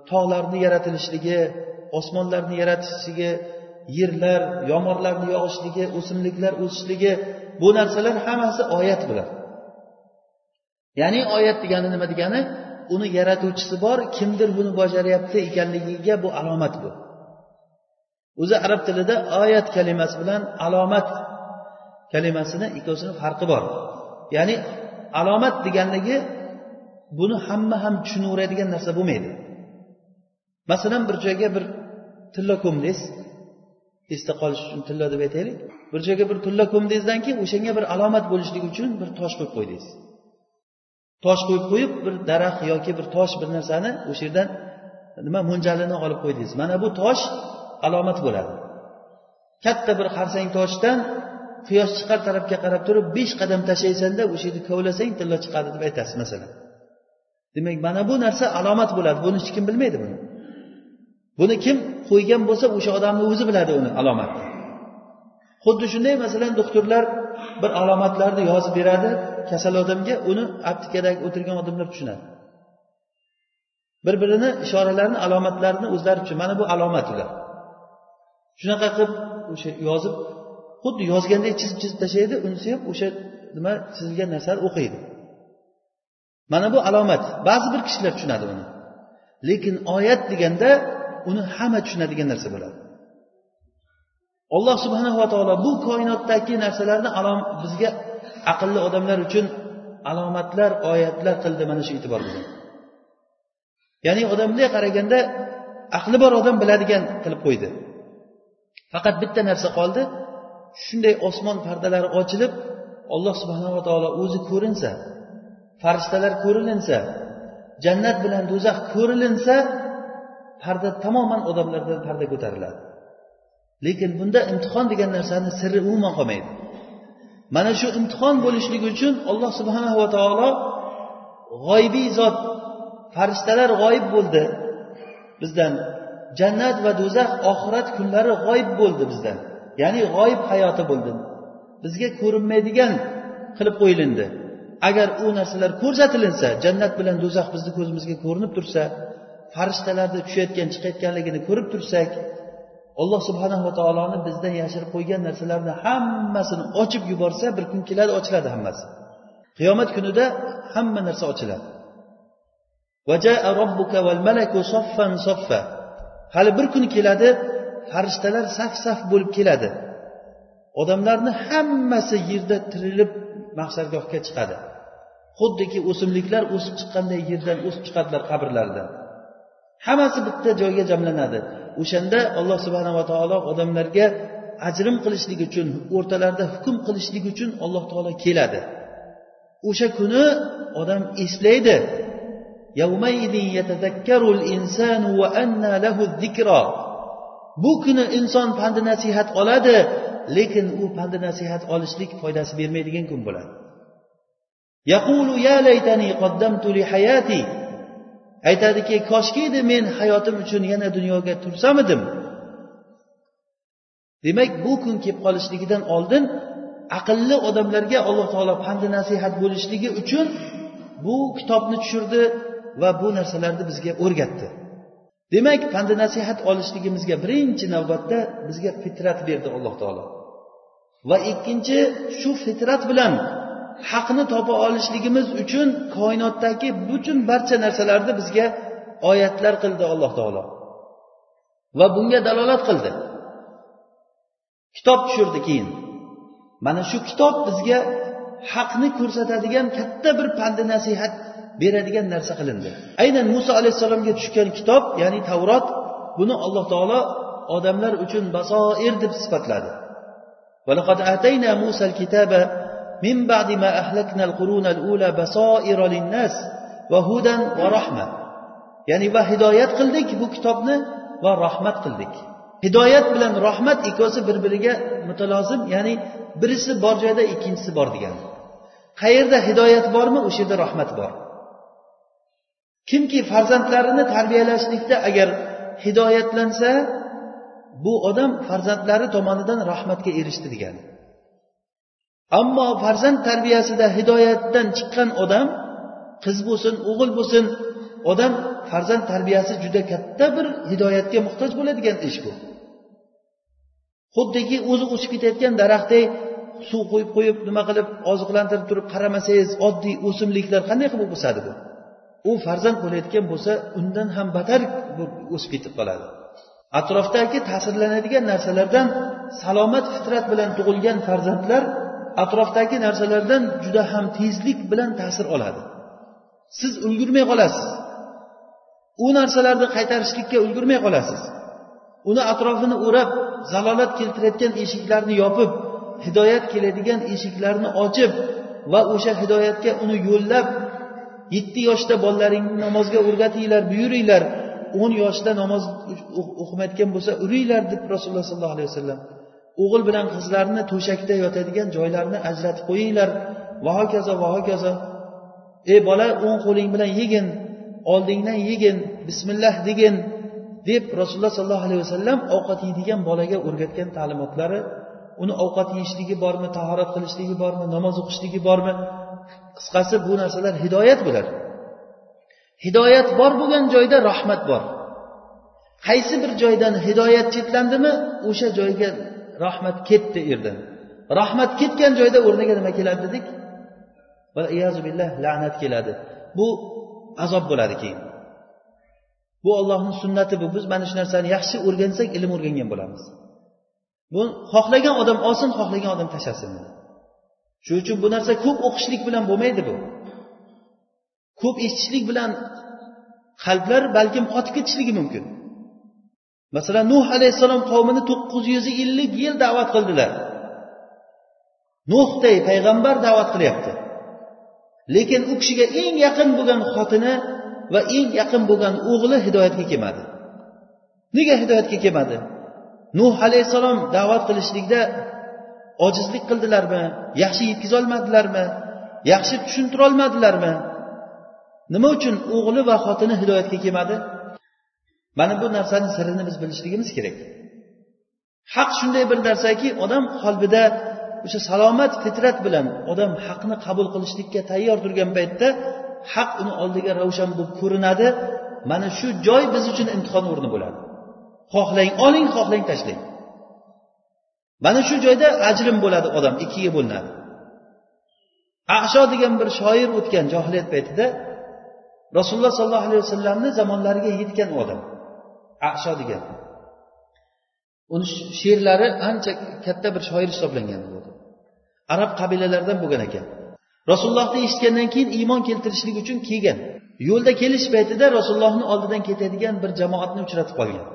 tog'larni yaratilishligi osmonlarni yaratishligi yerlar yomg'irlarni yog'ishligi o'simliklar o'sishligi bu narsalar hammasi oyat bular. Ya'ni oyat degani nima degani? Uni yaratuvchisi bor kimdir buni bajaryapti ekanligiga bu alomat bu. O'zi arab tilida oyat kalimasi bilan alomat kalimasini ikkovsini farqi bor. Ya'ni alomat deganligi buni hamma ham tushunaveradigan narsa bo'lmaydi. Masalan bir joyga bir tilla ko'mdingiz esda qolish uchun tilla deb aytaylik. Bir joyga bir tilla ko'mdingizdan keyin o'shanga bir alomat bo'lishligi uchun bir tosh qo'yib qo'ydingiz tosh qo'yib qo'yib bir daraxt yoki bir tosh bir narsani o'sha yerdan nima mo'ljalini olib qo'ydingiz mana bu tosh alomat bo'ladi. Katta bir xarsang toshdan quyosh chiqar tarafga qarab turib besh qadam tashlaysanda o'sha yerni kovlasang tilla chiqadi deb aytasiz masalan. Demak mana bu narsa alomat bo'ladi. Buni hech kim bilmaydi buni. Buni kim qo'ygan bo'lsa o'sha odamni o'zi biladi uni alomatni xuddi shunday masalan doktorlar bir alomatlarni yozib beradi kasal odamga uni aptekadagi o'tirgan odamlar tushunadi. Bir birini ishoralarini alomatlarini o'zlari tushun mana bu alomat ular. Shunaqa qilib o'sha yozib xuddi yozgandek chizib chizib tashlaydi unisi ham o'sha nima chizilgan narsani o'qiydi. Mana bu alomat. Ba'zi bir kishilar tushunadi uni. Lekin oyat deganda uni hamma tushunadigan narsa bo'ladi. Alloh subhanava taolo bu koinotdagi narsalarni bizga aqlli odamlar uchun alomatlar oyatlar qildi mana shu e'tibor bilan. Ya'ni odam bunday qaraganda aqli bor odam biladigan qilib qo'ydi. Faqat bitta narsa qoldi. Shunday osmon pardalari ochilib alloh subhanava taolo o'zi ko'rinsa farishtalar ko'rilinsa jannat bilan do'zax ko'rilinsa parda tamoman odamlardan parda ko'tariladi. Lekin bunda imtihon degan narsani siri umuman qolmaydi. Mana shu imtihon bo'lishligi uchun alloh subhanahu va taolo g'oybiy zot farishtalar g'oyib bo'ldi bizdan. Jannat va do'zax oxirat kunlari g'oyib bo'ldi bizdan. Ya'ni g'oyib hayoti bo'ldi. Bizga ko'rinmaydigan qilib qo'yilindi. Agar u narsalar ko'rsatilinsa jannat bilan do'zax bizni ko'zimizga ko'rinib tursa farishtalarni tushayotgan chiqayotganligini ko'rib tursak alloh subhanava taoloni bizdan yashirib qo'ygan narsalarni hammasini ochib yuborsa bir kun keladi ochiladi hammasi. Qiyomat kunida hamma narsa ochiladi. Hali bir kun keladi farishtalar saf saf bo'lib keladi. Odamlarni hammasi yerda tirilib mahsargohga chiqadi. Xuddiki o'simliklar o'sib chiqqanday yerdan o'sib chiqadilar qabrlaridan hammasi bitta joyga jamlanadi. O'shanda alloh subhanava taolo odamlarga ajrim qilishlik uchun o'rtalarida hukm qilishlik uchun alloh taolo keladi. O'sha kuni odam eslaydi. Bu kuni inson pandi nasihat oladi lekin u pandi nasihat olishlik foydasi bermaydigan kun bo'ladi. Yaqulu ya laytani qaddamtu li hayati. Aytadiki koshki edi men hayotim uchun yana dunyoga tursam edim demak bu kun kelib qolishligidan oldin aqlli odamlarga alloh taolo pandi nasihat bo'lishligi uchun bu kitobni tushirdi va bu narsalarni bizga o'rgatdi. Demak panda nasihat olishligimizga birinchi navbatda bizga fitrat berdi alloh taolo. Va ikkinchi shu fitrat bilan haqni topa olishligimiz uchun koinotdagi butun barcha narsalarni bizga oyatlar qildi alloh taolo. Va bunga dalolat qildi. Kitob tushirdi keyin. Mana shu kitob bizga haqni ko'rsatadigan katta bir pandi nasihat beradigan narsa qilindi aynan muso alayhissalomga tushgan kitob ya'ni tavrot buni alloh taolo odamlar uchun basoir deb sifatladi ولقد آتينا موسى الكتاب من بعد ما أهلكنا القرون الأولى بصائر للناس وهدى ورحمة ya'ni va hidoyat qildik bu kitobni va rahmat qildik hidoyat bilan rahmat ikkovsi bir biriga mutalozim ya'ni birisi bor joyda ikkinchisi bor degani qayerda hidoyat bormi o'sha yerda rahmat bor Kimki farzandlarini tarbiyalashlikda agar hidoyatlansa bu odam farzandlari tomonidan rahmatga erishdi degani. Ammo farzand tarbiyasida hidoyatdan chiqqan odam qiz bo'lsin o'g'il bo'lsin odam farzand tarbiyasi juda katta bir hidoyatga muhtoj bo'ladigan ish bu. Xuddiki o'zi o'sib ketayotgan daraxtdek suv qo'yib qo'yib nima qilib oziqlantirib turib qaramasangiz oddiy o'simliklar qanday qilib o'sadi bu? U farzand bo'layotgan bo'lsa undan ham battar o'sib ketib qoladi. Atrofdagi ta'sirlanadigan narsalardan salomat fitrat bilan tug'ilgan farzandlar atrofdagi narsalardan juda ham tezlik bilan ta'sir oladi. Siz ulgurmay qolasiz. U narsalarni qaytarishlikka ulgurmay qolasiz. Uni atrofini o'rab zalolat keltirayotgan eshiklarni yopib hidoyat keladigan eshiklarni ochib va o'sha hidoyatga uni yo'llab yetti yoshda bolalaringni namozga o'rgatinglar buyuringlar. o'n yoshda namoz o'qimayotgan bo'lsa uringlar deb rasululloh sollallohu alayhi vasallam o'g'il bilan qizlarni to'shakda yotadigan joylarni ajratib qo'yinglar. Va hokazo va hokazo. Ey bola o'ng qo'ling bilan yegin oldingdan yegin bismillah degin deb rasululloh sollallohu alayhi vasallam ovqat yeydigan bolaga o'rgatgan ta'limotlari uni ovqat yeyishligi bormi tahorat qilishligi bormi namoz o'qishligi bormi qisqasi bu narsalar hidoyat bular hidoyat bor bo'lgan joyda rahmat bor. Qaysi bir joydan hidoyat chetlandimi o'sha joyga rahmat ketdi erdan. Rahmat ketgan joyda o'rniga nima keladi dedik? Billah la'nat keladi. Bu azob bo'ladi keyin. Bu ollohni sunnati bu. Biz mana shu narsani yaxshi o'rgansak ilm o'rgangan bo'lamiz. Bu xohlagan odam olsin xohlagan odam tashlasin. Shuning uchun bu narsa ko'p o'qishlik bilan bo'lmaydi bu. Ko'p eshitishlik bilan qalblar balkim qotib ketishligi mumkin. Masalan nuh alayhissalom qavmini to'qqiz yuz ellik yil da'vat qildilar. Nuhday payg'ambar da'vat qilyapti. Lekin u kishiga eng yaqin bo'lgan xotini va eng yaqin bo'lgan o'g'li hidoyatga kelmadi. Nega hidoyatga kelmadi? Nuh alayhissalom da'vat qilishlikda ojizlik qildilarmi? Yaxshi yetkazolmadilarmi? Yaxshi tushuntirolmadilarmi? Nima uchun o'g'li va xotini hidoyatga kelmadi? Mana bu narsani sirini biz bilishligimiz kerak. Haq shunday bir narsaki odam qalbida o'sha salomat fitrat bilan odam haqni qabul qilishlikka tayyor turgan paytda haq uni oldiga ravshan bo'lib ko'rinadi. Mana shu joy biz uchun imtihon o'rni bo'ladi. Xohlang oling xohlang tashlang. Mana shu joyda ajrim bo'ladi odam ikkiga bo'linadi. Asho degan bir shoir o'tgan johiliyat paytida rasululloh sollallohu alayhi vasallamni zamonlariga yetgan odam. Asho degan. Uni she'rlari ancha katta bir shoir hisoblangan arab qabilalaridan bo'lgan ekan. Rasulullohni eshitgandan keyin iymon keltirishlik uchun kelgan. Yo'lda kelish paytida rasulullohni oldidan ketadigan bir jamoatni uchratib qolgan.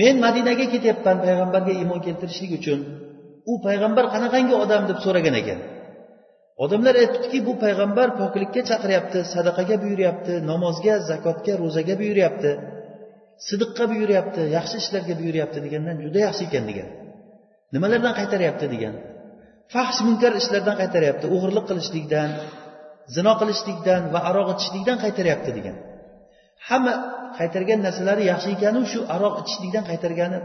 Men madinaga ketyapman payg'ambarga iymon keltirishlik uchun. U payg'ambar qanaqangi odam deb so'ragan ekan. Odamlar aytibdiki bu payg'ambar poklikka chaqiryapti sadaqaga buyuryapti namozga zakotga ro'zaga buyuryapti sidiqqa buyuryapti yaxshi ishlarga buyuryapti degandan juda yaxshi ekan degan. Nimalardan qaytaryapti degan. Fahsh munkar ishlardan qaytaryapti o'g'irlik qilishlikdan zino qilishlikdan va aroq ichishlikdan qaytaryapti degan. Hamma qaytargan narsalari yaxshi ekanu shu aroq ichishlikdan qaytargani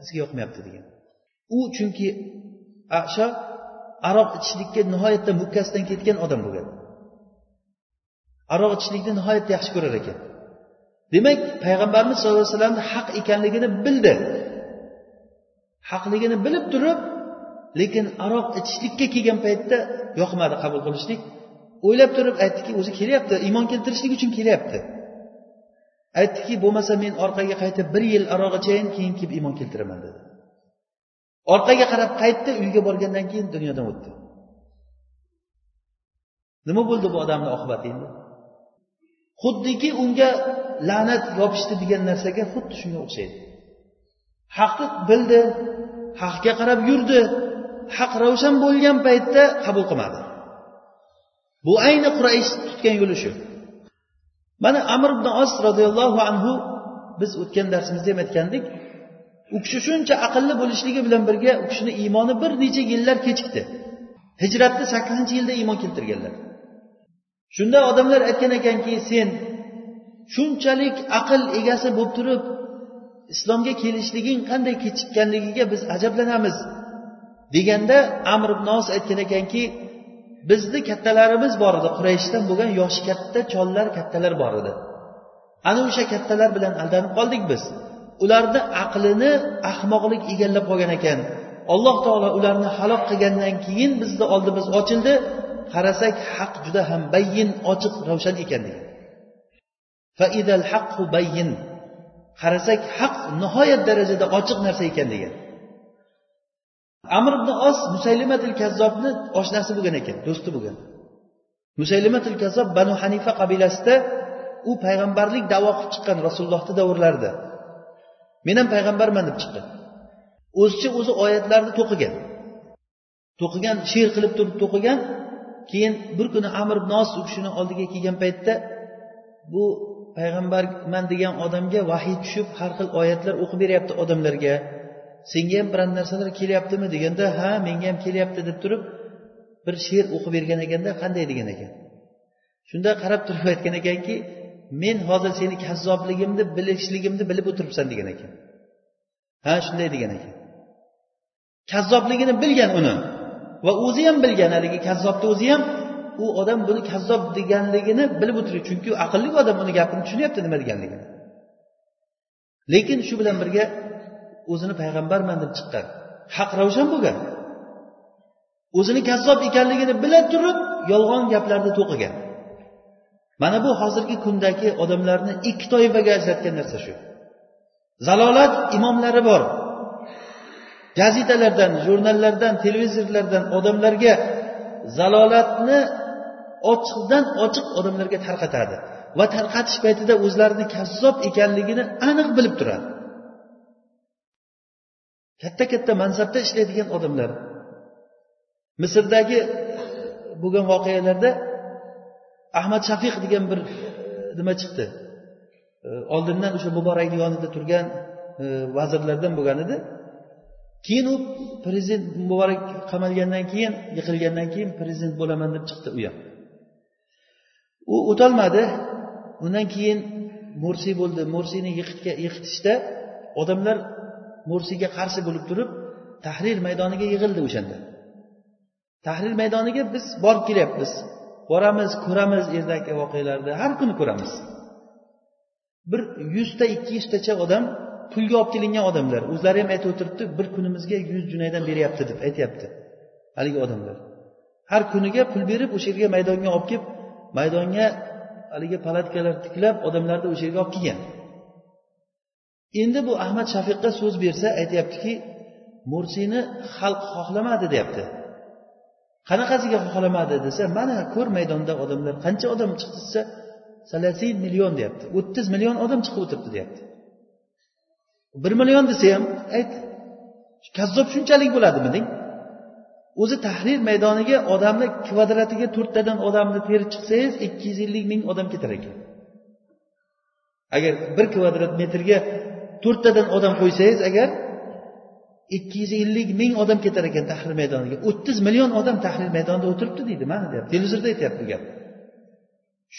bizga yoqmayapti degan. U chunki asho aroq ichishlikka nihoyatda mukkasidan ketgan odam bo'lgan. Aroq ichishlikni nihoyatda yaxshi ko'rar ekan. Demak payg'ambarimiz sallallohu alayhi vasallamni haq ekanligini bildi. Haqligini bilib turib lekin aroq ichishlikka kelgan paytda yoqmadi qabul qilishlik. O'ylab turib aytdiki o'zi kelyapti iymon keltirishlik uchun kelyapti. Aytdiki bo'lmasa men orqaga qaytib bir yil aroq ichayin keyin kelib iymon keltiraman dedi. Orqaga qarab qaytdi uyga borgandan keyin dunyodan o'tdi. Nima bo'ldi bu odamni oqibati endi? Xuddiki unga la'nat yopishdi degan narsaga xuddi shunga o'xshaydi. Haqni bildi haqga qarab yurdi haq ravshan bo'lgan paytda qabul qilmadi. Bu ayni quraysh tutgan yo'li shu. Mana amr ibn os roziyallohu anhu biz o'tgan darsimizda ham aytgandik u kishi shuncha aqlli bo'lishligi bilan birga u kishini iymoni bir necha yillar kechikdi. Hijratni sakkizinchi yilda iymon keltirganlar. Shunda odamlar aytgan ekanki sen shunchalik aql egasi bo'lib turib islomga kelishliging qanday kechikkanligiga biz ajablanamiz deganda amr ibn os aytgan ekanki bizni kattalarimiz bor edi qurayshdan bo'lgan yoshi katta chollar kattalar bor edi. Ana o'sha kattalar bilan aldanib qoldik biz. Ularni aqlini ahmoqlik egallab qolgan ekan. Alloh taolo ularni halok qilgandan keyin bizni oldimiz ochildi. Qarasak haq juda ham bayyin ochiq ravshan ekan degan. Bayyin qarasak haq nihoyat darajada ochiq narsa ekan degan. Amr ibn os musaylimatil kazzobni oshnasi bo'lgan ekan do'sti bo'lgan. Musaylimatil kazzob banu hanifa qabilasida u payg'ambarlik davo qilib chiqqan rasulullohni davrlarida. Men ham payg'ambarman deb chiqqan. O'zicha o'zi oyatlarni to'qigan. To'qigan she'r qilib turib to'qigan keyin bir kuni amir ibn os u kishini oldiga kelgan paytda bu payg'ambarman degan odamga vahiy tushib har xil oyatlar o'qib beryapti odamlarga. Senga ham biron narsalar kelyaptimi deganda ha menga ham kelyapti deb turib bir she'r o'qib bergan ekanda qanday degan ekan? Shunda qarab turib aytgan ekanki men hozir seni kazzobligimni bilishligimni bilib o'tiribsan degan ekan. Ha shunday degan ekan. Kazzobligini bilgan uni va o'zi ham bilgan haligi kazzobni o'zi ham u odam buni kazzob deganligini bilib o'tirgan chunki aqlli odam uni gapini tushunyapti nima deganligini. Lekin shu bilan birga o'zini payg'ambarman deb chiqqan. Haq ravshan bo'lgan. O'zini kazzob ekanligini bila turib yolg'on gaplarni to'qigan. Mana bu hozirgi kundagi odamlarni ikki toifaga ajratgan narsa shu. Zalolat imomlari bor. Gazetalardan jurnallardan televizorlardan odamlarga zalolatni ochiqdan ochiq odamlarga tarqatadi va tarqatish paytida o'zlarini kazzob ekanligini aniq bilib turadi. Katta katta mansabda ishlaydigan odamlar. Misrdagi bo'lgan voqealarda ahmad shafiq degan bir e, nima chiqdi? E, oldindan o'sha muborakni yonida turgan e, vazirlardan bo'lgan edi. Keyin u prezident muborak qamalgandan keyin yiqilgandan keyin prezident bo'laman deb chiqdi u ham. U o'tolmadi. Undan keyin mursiy bo'ldi. Mursiyni yiqitishda odamlar mursiyga qarshi bo'lib turib tahrir maydoniga yig'ildi o'shanda. Tahrir maydoniga biz borib kelyapmiz. Boramiz ko'ramiz ertangi voqealarni har kuni ko'ramiz. Bir yuzta ikki yuztacha odam pulga olib kelingan odamlar. O'zlari ham aytib o'tiribdi bir kunimizga yuz junaydan beryapti deb aytyapti haligi odamlar. Har kuniga pul berib o'sha yerga maydonga olib kelib maydonga haligi palatkalar tiklab odamlarni o'sha yerga olib kelgan. Endi bu ahmad shafiqqa so'z bersa aytyaptiki mursiyni xalq xohlamadi deyapti. Qanaqasiga xohlamadi desa mana ko'r maydonda odamlar qancha odam chiqdi desa salasin million deyapti. O'ttiz million odam chiqib o'tiribdi deyapti. Bir million desa ham ayt kazzob shunchalik bo'ladimi deng. O'zi tahrir maydoniga odamni kvadratiga to'rttadan odamni terib chiqsangiz ikki yuz ellik ming odam ketar ekan. Agar bir kvadrat metrga to'rttadan odam qo'ysangiz agar ikki yuz ellik ming odam ketar ekan tahlil maydoniga. o'ttiz million odam tahlil maydonida o'tiribdi deydi mana deyapti. Televizorda aytyapti bu gapni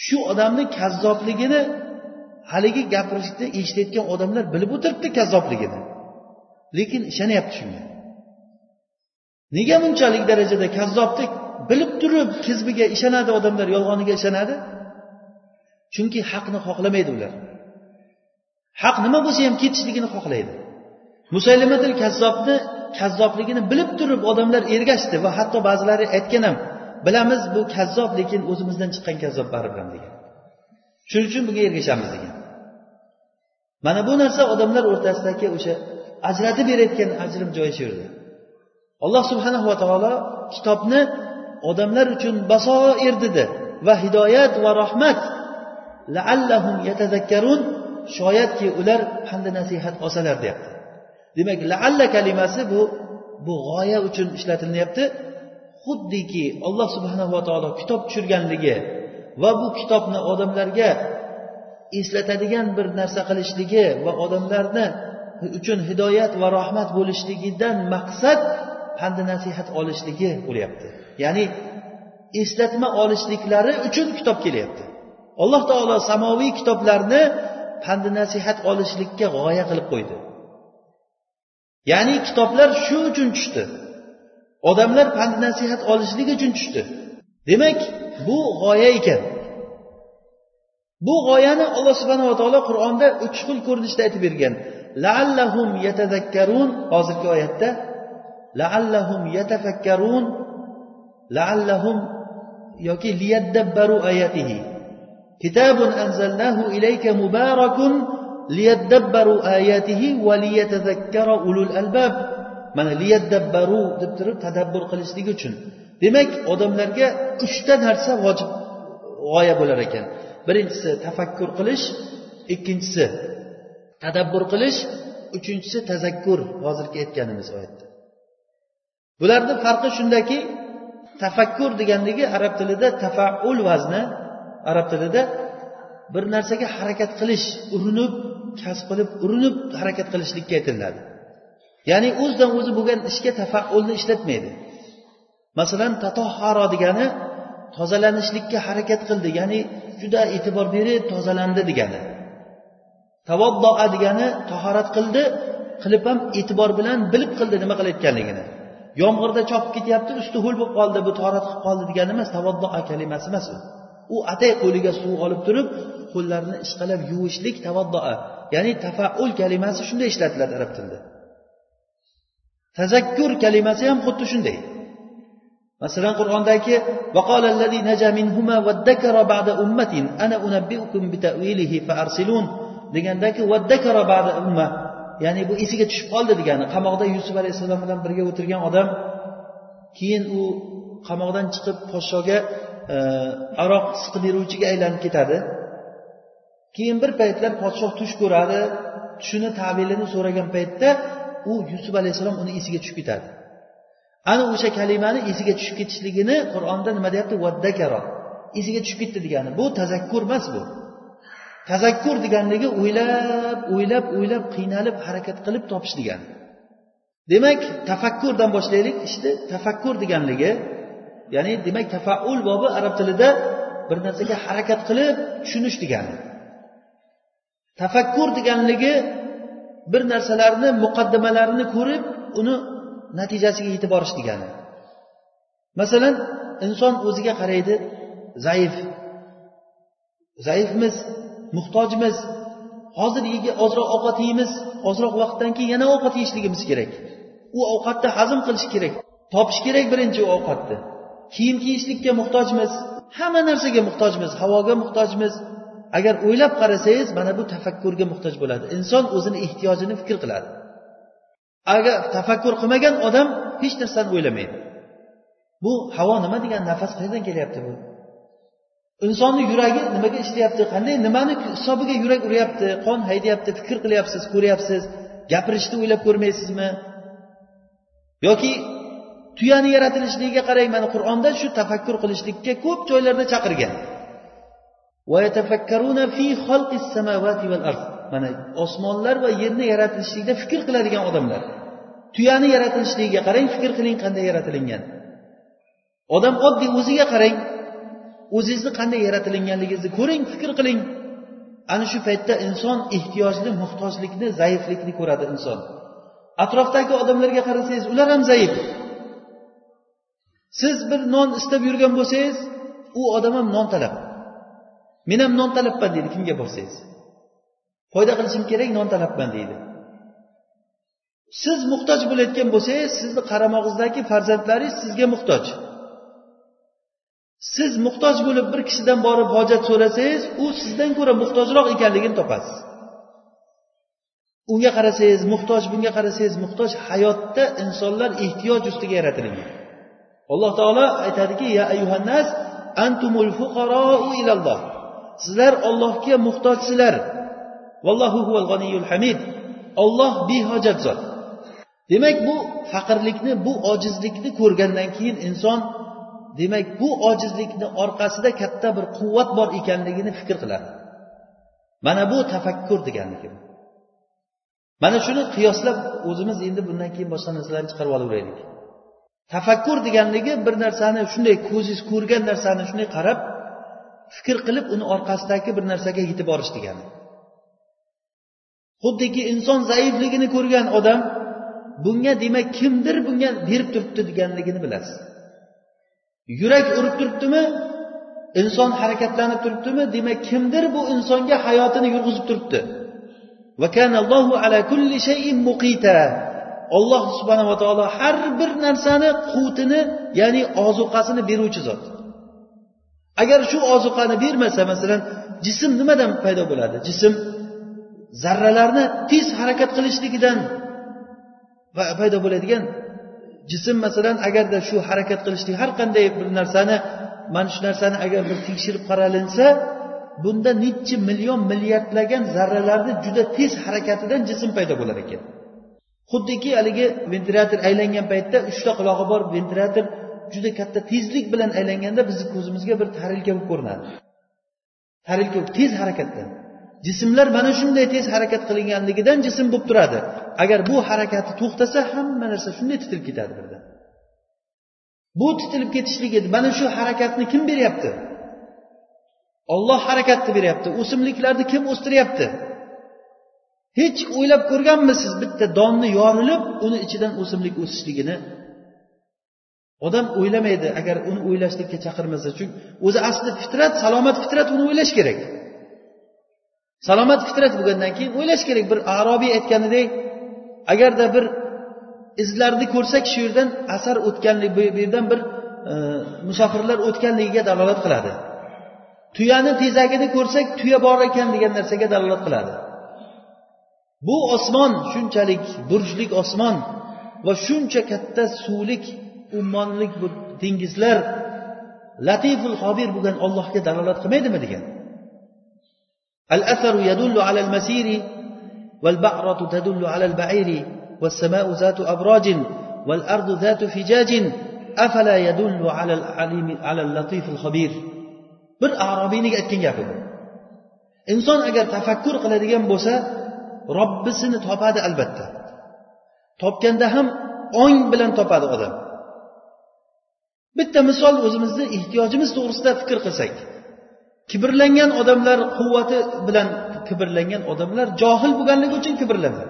shu odamni kazzobligini haligi gapirishni eshitayotgan odamlar bilib o'tiribdi kazzobligini. Lekin ishonyapti shunga. Nega bunchalik darajada kazzobni bilib turib kizbiga ishonadi odamlar yolg'oniga ishonadi. Chunki haqni xohlamaydi ular. Haq nima bo'lsa ham ketishligini xohlaydi. Musaylimatil kazzobni kazzobligini bilib turib odamlar ergashdi va hatto ba'zilari aytgan ham bilamiz bu kazzob lekin o'zimizdan chiqqan kazzob baribir ham degan. Shuning uchun bunga ergashamiz degan. Mana bu narsa odamlar o'rtasidagi o'sha ajratib berayotgan ajrim joyi shu yerda. Alloh subhanava taolo kitobni odamlar uchun basoir dedi va hidoyat va rahmat laallahum yatazakkarun shoyatki ular pandi nasihat olsalar deyapti. Demak laalla kalimasi bu bu g'oya uchun ishlatilyapti. Xuddiki alloh subhanava taolo kitob tushirganligi va bu kitobni odamlarga eslatadigan bir narsa qilishligi va odamlarni uchun hidoyat va rahmat bo'lishligidan maqsad pandi nasihat olishligi bo'lyapti. Ya'ni eslatma olishliklari uchun kitob kelyapti. Alloh taolo samoviy kitoblarni pandi nasihat olishlikka g'oya qilib qo'ydi. Ya'ni kitoblar shu uchun tushdi. Odamlar pand nasihat olishlik uchun tushdi. Demak bu g'oya ekan. Bu g'oyani alloh subhanava taolo qur'onda uch xil ko'rinishda aytib bergan. Laallahum yatazakkarun hozirgi oyatda laallahum yatafakkarun laallahum yoki liyaddabbaru ayatihi. Kitabun anzalnahu ilayka mubarakun liyadabbaru ayatihi va liyatazakkara ulul albab. Mana liyaddabbaru deb turib tadabbur qilishligi uchun. Demak odamlarga uchta narsa vojib g'oya bo'lar ekan. Birinchisi tafakkur qilish. Ikkinchisi tadabbur qilish. Uchinchisi tazakkur. Hozirgi aytganimiz oyatda. Bularni farqi shundaki tafakkur deganligi arab tilida tafaul vazni. Arab tilida bir narsaga harakat qilish urinib kasb qilib urinib harakat qilishlikka aytiladi. Ya'ni o'zidan o'zi bo'lgan ishga tafaqqulni ishlatmaydi. Masalan tatoharo degani tozalanishlikka harakat qildi ya'ni juda e'tibor berib tozalandi degani. Tavoddoa degani tahorat qildi qilib ham e'tibor bilan bilib qildi nima qilayotganligini. Yomg'irda chopib ketyapti usti ho'l bo'lib qoldi bu torat qilib qoldi degani emas tavoddoa kalimasi emas u. u atay qo'liga suv olib turib qo'llarini ishqalab yuvishlik tavoddoa ya'ni tafaul kalimasi shunday ishlatiladi arab tilida. Tazakkur kalimasi ham xuddi shunday. Masalan qur'ondagi degandagi ya'ni bu esiga tushib qoldi degani. Qamoqda yusuf alayhissalom bilan birga o'tirgan odam keyin u qamoqdan chiqib podshoga aroq siqib beruvchiga aylanib ketadi. Keyin bir paytlar podshoh tush ko'radi tushini tavilini so'ragan paytda u yusuf alayhissalom uni esiga tushib ketadi. Ana o'sha kalimani esiga tushib ketishligini qur'onda nima deyapti? Vaddakaro. Esiga tushib ketdi degani. Bu tazakkur emas bu. Tazakkur deganligi o'ylab o'ylab o'ylab qiynalib harakat qilib topish degani. Demak tafakkurdan boshlaylik ishni tafakkur deganligi ya'ni demak tafaul bobi arab tilida bir narsaga harakat qilib tushunish degani. Tafakkur deganligi bir narsalarni muqaddimalarini ko'rib uni natijasiga yetib borish degani. Masalan inson o'ziga qaraydi zaif. Zaifmiz muhtojmiz. Hozir ozroq ovqat yeymiz ozroq vaqtdan keyin yana ovqat yeyishligimiz kerak. U ovqatni hazm qilish kerak topish kerak birinchi ovqatni. Kiyim kiyishlikka muhtojmiz hamma narsaga muhtojmiz havoga muhtojmiz. Agar o'ylab qarasangiz mana bu tafakkurga muhtoj bo'ladi. Inson o'zini ehtiyojini fikr qiladi. Agar tafakkur qilmagan odam hech narsani o'ylamaydi. Bu havo nima degan nafas qayerdan kelyapti bu? Insonni yuragi nimaga ishlayapti? Qanday nimani hisobiga yurak uryapti? Qon haydayapti fikr qilyapsiz ko'ryapsiz? Gapirishni o'ylab ko'rmaysizmi? Yoki tuyani yaratilishligiga qarang mana qur'onda shu tafakkur qilishlikka ko'p joylarda chaqirgan. Mana osmonlar va yerni yaratilishligida fikr qiladigan odamlar. Tuyani yaratilishligiga qarang fikr qiling qanday yaratilingan. Odam oddiy o'ziga qarang. O'zingizni qanday yaratilinganligingizni ko'ring fikr qiling. Ana shu paytda inson ehtiyojni muhtojlikni zaiflikni ko'radi inson. Atrofdagi odamlarga qarasangiz ular ham zaif. Siz bir non istab yurgan bo'lsangiz u odam ham non talab. Men ham non talabman deydi kimga borsangiz. Foyda qilishim kerak non talabman deydi. Siz muhtoj bo'layotgan bo'lsangiz sizni qaramog'ingizdagi farzandlaringiz sizga muhtoj. Siz muhtoj bo'lib bir kishidan borib hojat so'rasangiz u sizdan ko'ra muhtojroq ekanligini topasiz. Unga qarasangiz muhtoj bunga qarasangiz muhtoj hayotda insonlar ehtiyoj ustiga yaratilgan alloh taolo aytadiki ya ayuhannas antumul fuqarou ilalloh. Sizlar ollohga muhtojsizlar. Vallohu huval g'aniyul hamid. Olloh behojat zot. Demak bu faqirlikni bu ojizlikni ko'rgandan keyin inson demak bu ojizlikni orqasida katta bir quvvat bor ekanligini fikr qiladi. Mana bu tafakkur deganligi mana shuni qiyoslab o'zimiz endi bundan keyin boshqa narsalarni chiqarib olaveraylik tafakkur deganligi bir narsani shunday ko'zingiz ko'rgan narsani shunday qarab fikr qilib uni orqasidagi bir narsaga yetib borish degani. Xuddiki inson zaifligini ko'rgan odam bunga demak kimdir bunga berib turibdi deganligini bilasiz. Yurak urib turibdimi inson harakatlanib turibdimi demak kimdir bu insonga hayotini yurg'izib turibdi. Olloh subhanava taolo har bir narsani quvtini ya'ni ozuqasini beruvchi zot. Agar shu ozuqani bermasa masalan jism nimadan paydo bo'ladi? Jism zarralarni tez harakat qilishligidan paydo bo'ladigan jism masalan agarda shu harakat qilishlik har qanday bir narsani mana shu narsani agar bir tekshirib qaralinsa bunda nechi million milliardlagan zarralarni juda tez harakatidan jism paydo bo'lar ekan. Xuddiki haligi ventilyator aylangan paytda uchta qulog'i bor ventilyator juda katta tezlik bilan aylanganda bizni ko'zimizga bir tarilka bo'lib ko'rinadi. Tarilka tez harakatda. Jismlar mana shunday tez harakat qilinganligidan jism bo'lib turadi. Agar bu harakati to'xtasa hamma narsa shunday titilib ketadi birdan. Bu titilib ketishligi mana shu harakatni kim beryapti? Olloh harakatni beryapti. O'simliklarni kim o'stiryapti? Hech o'ylab ko'rganmisiz bitta donni yorilib uni ichidan o'simlik o'sishligini? Odam o'ylamaydi agar uni o'ylashlikka chaqirmasa. Chunki o'zi asli fitrat salomat fitrat uni o'ylash kerak. Salomat fitrat bo'lgandan keyin o'ylash kerak. Bir arobiy aytganidek agarda bir izlarni ko'rsak shu yerdan asar o'tganlik bu yerdan bir e, musofirlar o'tganligiga dalolat qiladi. Tuyani tezagini ko'rsak tuya bor ekan degan narsaga dalolat qiladi. bu osmon shunchalik burjlik osmon va shuncha katta suvlik ummonlik bu dengizlar latiful xobir bo'lgan ollohga dalolat qilmaydimi degan الأثر يدل على المسير والبعرة تدل على البعير والسماء ذات أبراج والأرض ذات فجاج أفلا يدل على العليم على اللطيف الخبير bir arobiyning aytgan gapi bu inson agar tafakkur qiladigan bo'lsa robbisini topadi albatta. Topganda ham ong bilan topadi odam. Bitta misol o'zimizni ehtiyojimiz to'g'risida fikr qilsak. Kibrlangan odamlar quvvati bilan kibrlangan odamlar johil bo'lganligi uchun kibrlanadi.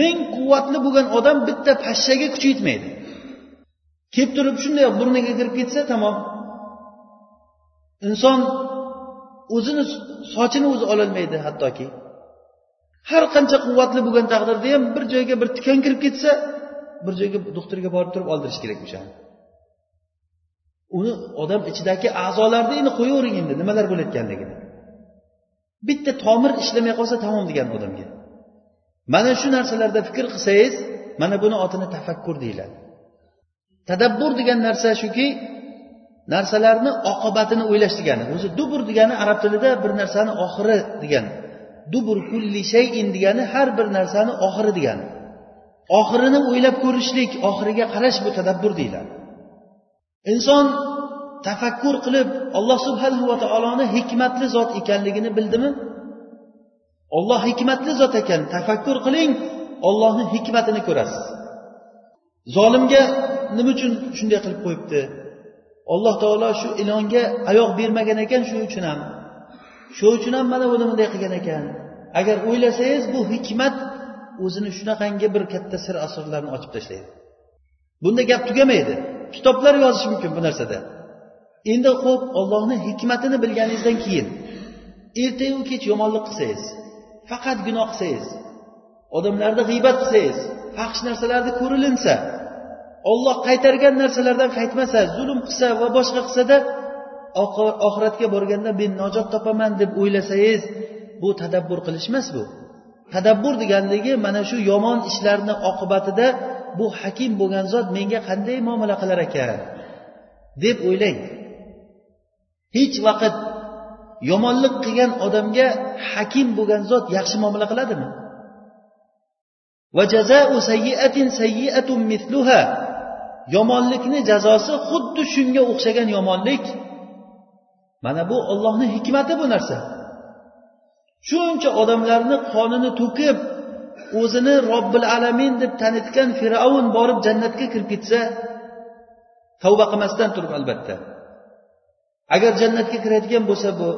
Ming quvvatli bo'lgan odam bitta pashshaga kuchi yetmaydi. Kelib turib shunday burniga kirib ketsa tamom. Inson o'zini sochini o'zi ololmaydi hattoki. Har qancha quvvatli bo'lgan taqdirda ham bir joyga bir tikan kirib ketsa bir joyga doktorga borib turib oldirish kerak o'shani uni odam ichidagi a'zolarni endi qo'yavering endi nimalar bo'layotganligini. Bitta tomir ishlamay qolsa tamom degan odamga. Mana shu narsalarda fikr qilsangiz mana buni otini tafakkur deyiladi. Tadabbur degan narsa shuki narsalarni oqibatini o'ylash degani o'zi dubur degani arab tilida bir narsani oxiri degani dubur kulli shayin degani har bir narsani oxiri degani. Oxirini o'ylab ko'rishlik oxiriga qarash bu tadabbur deyiladi. Inson tafakkur qilib alloh subhanahu va taoloni hikmatli zot ekanligini bildimi? Olloh hikmatli zot ekan tafakkur qiling ollohni hikmatini ko'rasiz. Zolimga nima uchun shunday qilib qo'yibdi? Alloh taolo shu ilonga oyoq bermagan ekan shu uchun ham. Shu uchun ham mana buni bunday qilgan ekan. Agar o'ylasangiz bu hikmat o'zini shunaqangi bir katta sir asrlarni ochib tashlaydi. Bunda gap tugamaydi. Kitoblar yozish mumkin bu narsada. Endi ho'p ollohni hikmatini bilganingizdan keyin ertayu kech yomonlik qilsangiz faqat gunoh qilsangiz odamlarni g'iybat qilsangiz faxsh narsalarni ko'rilinsa olloh qaytargan narsalardan qaytmasa zulm qilsa va boshqa qilsada oxiratga borganda men najot topaman deb o'ylasangiz bu tadabbur qilish emas bu. Tadabbur deganligi mana shu yomon ishlarni oqibatida bu hakim bo'lgan zot menga qanday muomala qilar ekan deb o'ylang. Hech vaqt yomonlik qilgan odamga hakim bo'lgan zot yaxshi muomala qiladimi? Yomonlikni jazosi xuddi shunga o'xshagan yomonlik. Mana bu ollohni hikmati bu narsa. Shuncha odamlarni qonini to'kib o'zini robbil alamin deb tanitgan fir'avn borib jannatga kirib ketsa tavba qilmasdan turib albatta. Agar jannatga kiradigan bo'lsa bu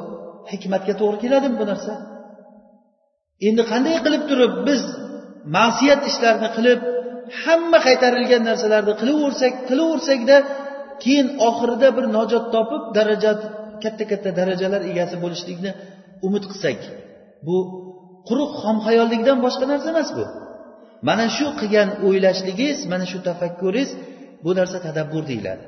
hikmatga to'g'ri keladimi bu narsa. Endi qanday qilib turib biz ma'siyat ishlarni qilib hamma qaytarilgan narsalarni qilaversak qilaversakda keyin oxirida bir najot topib daraja katta katta darajalar egasi bo'lishlikni umid qilsak bu quruq xomxayollikdan boshqa narsa emas bu. Mana shu qilgan o'ylashligingiz mana shu tafakkuringiz bu narsa tadabbur deyiladi.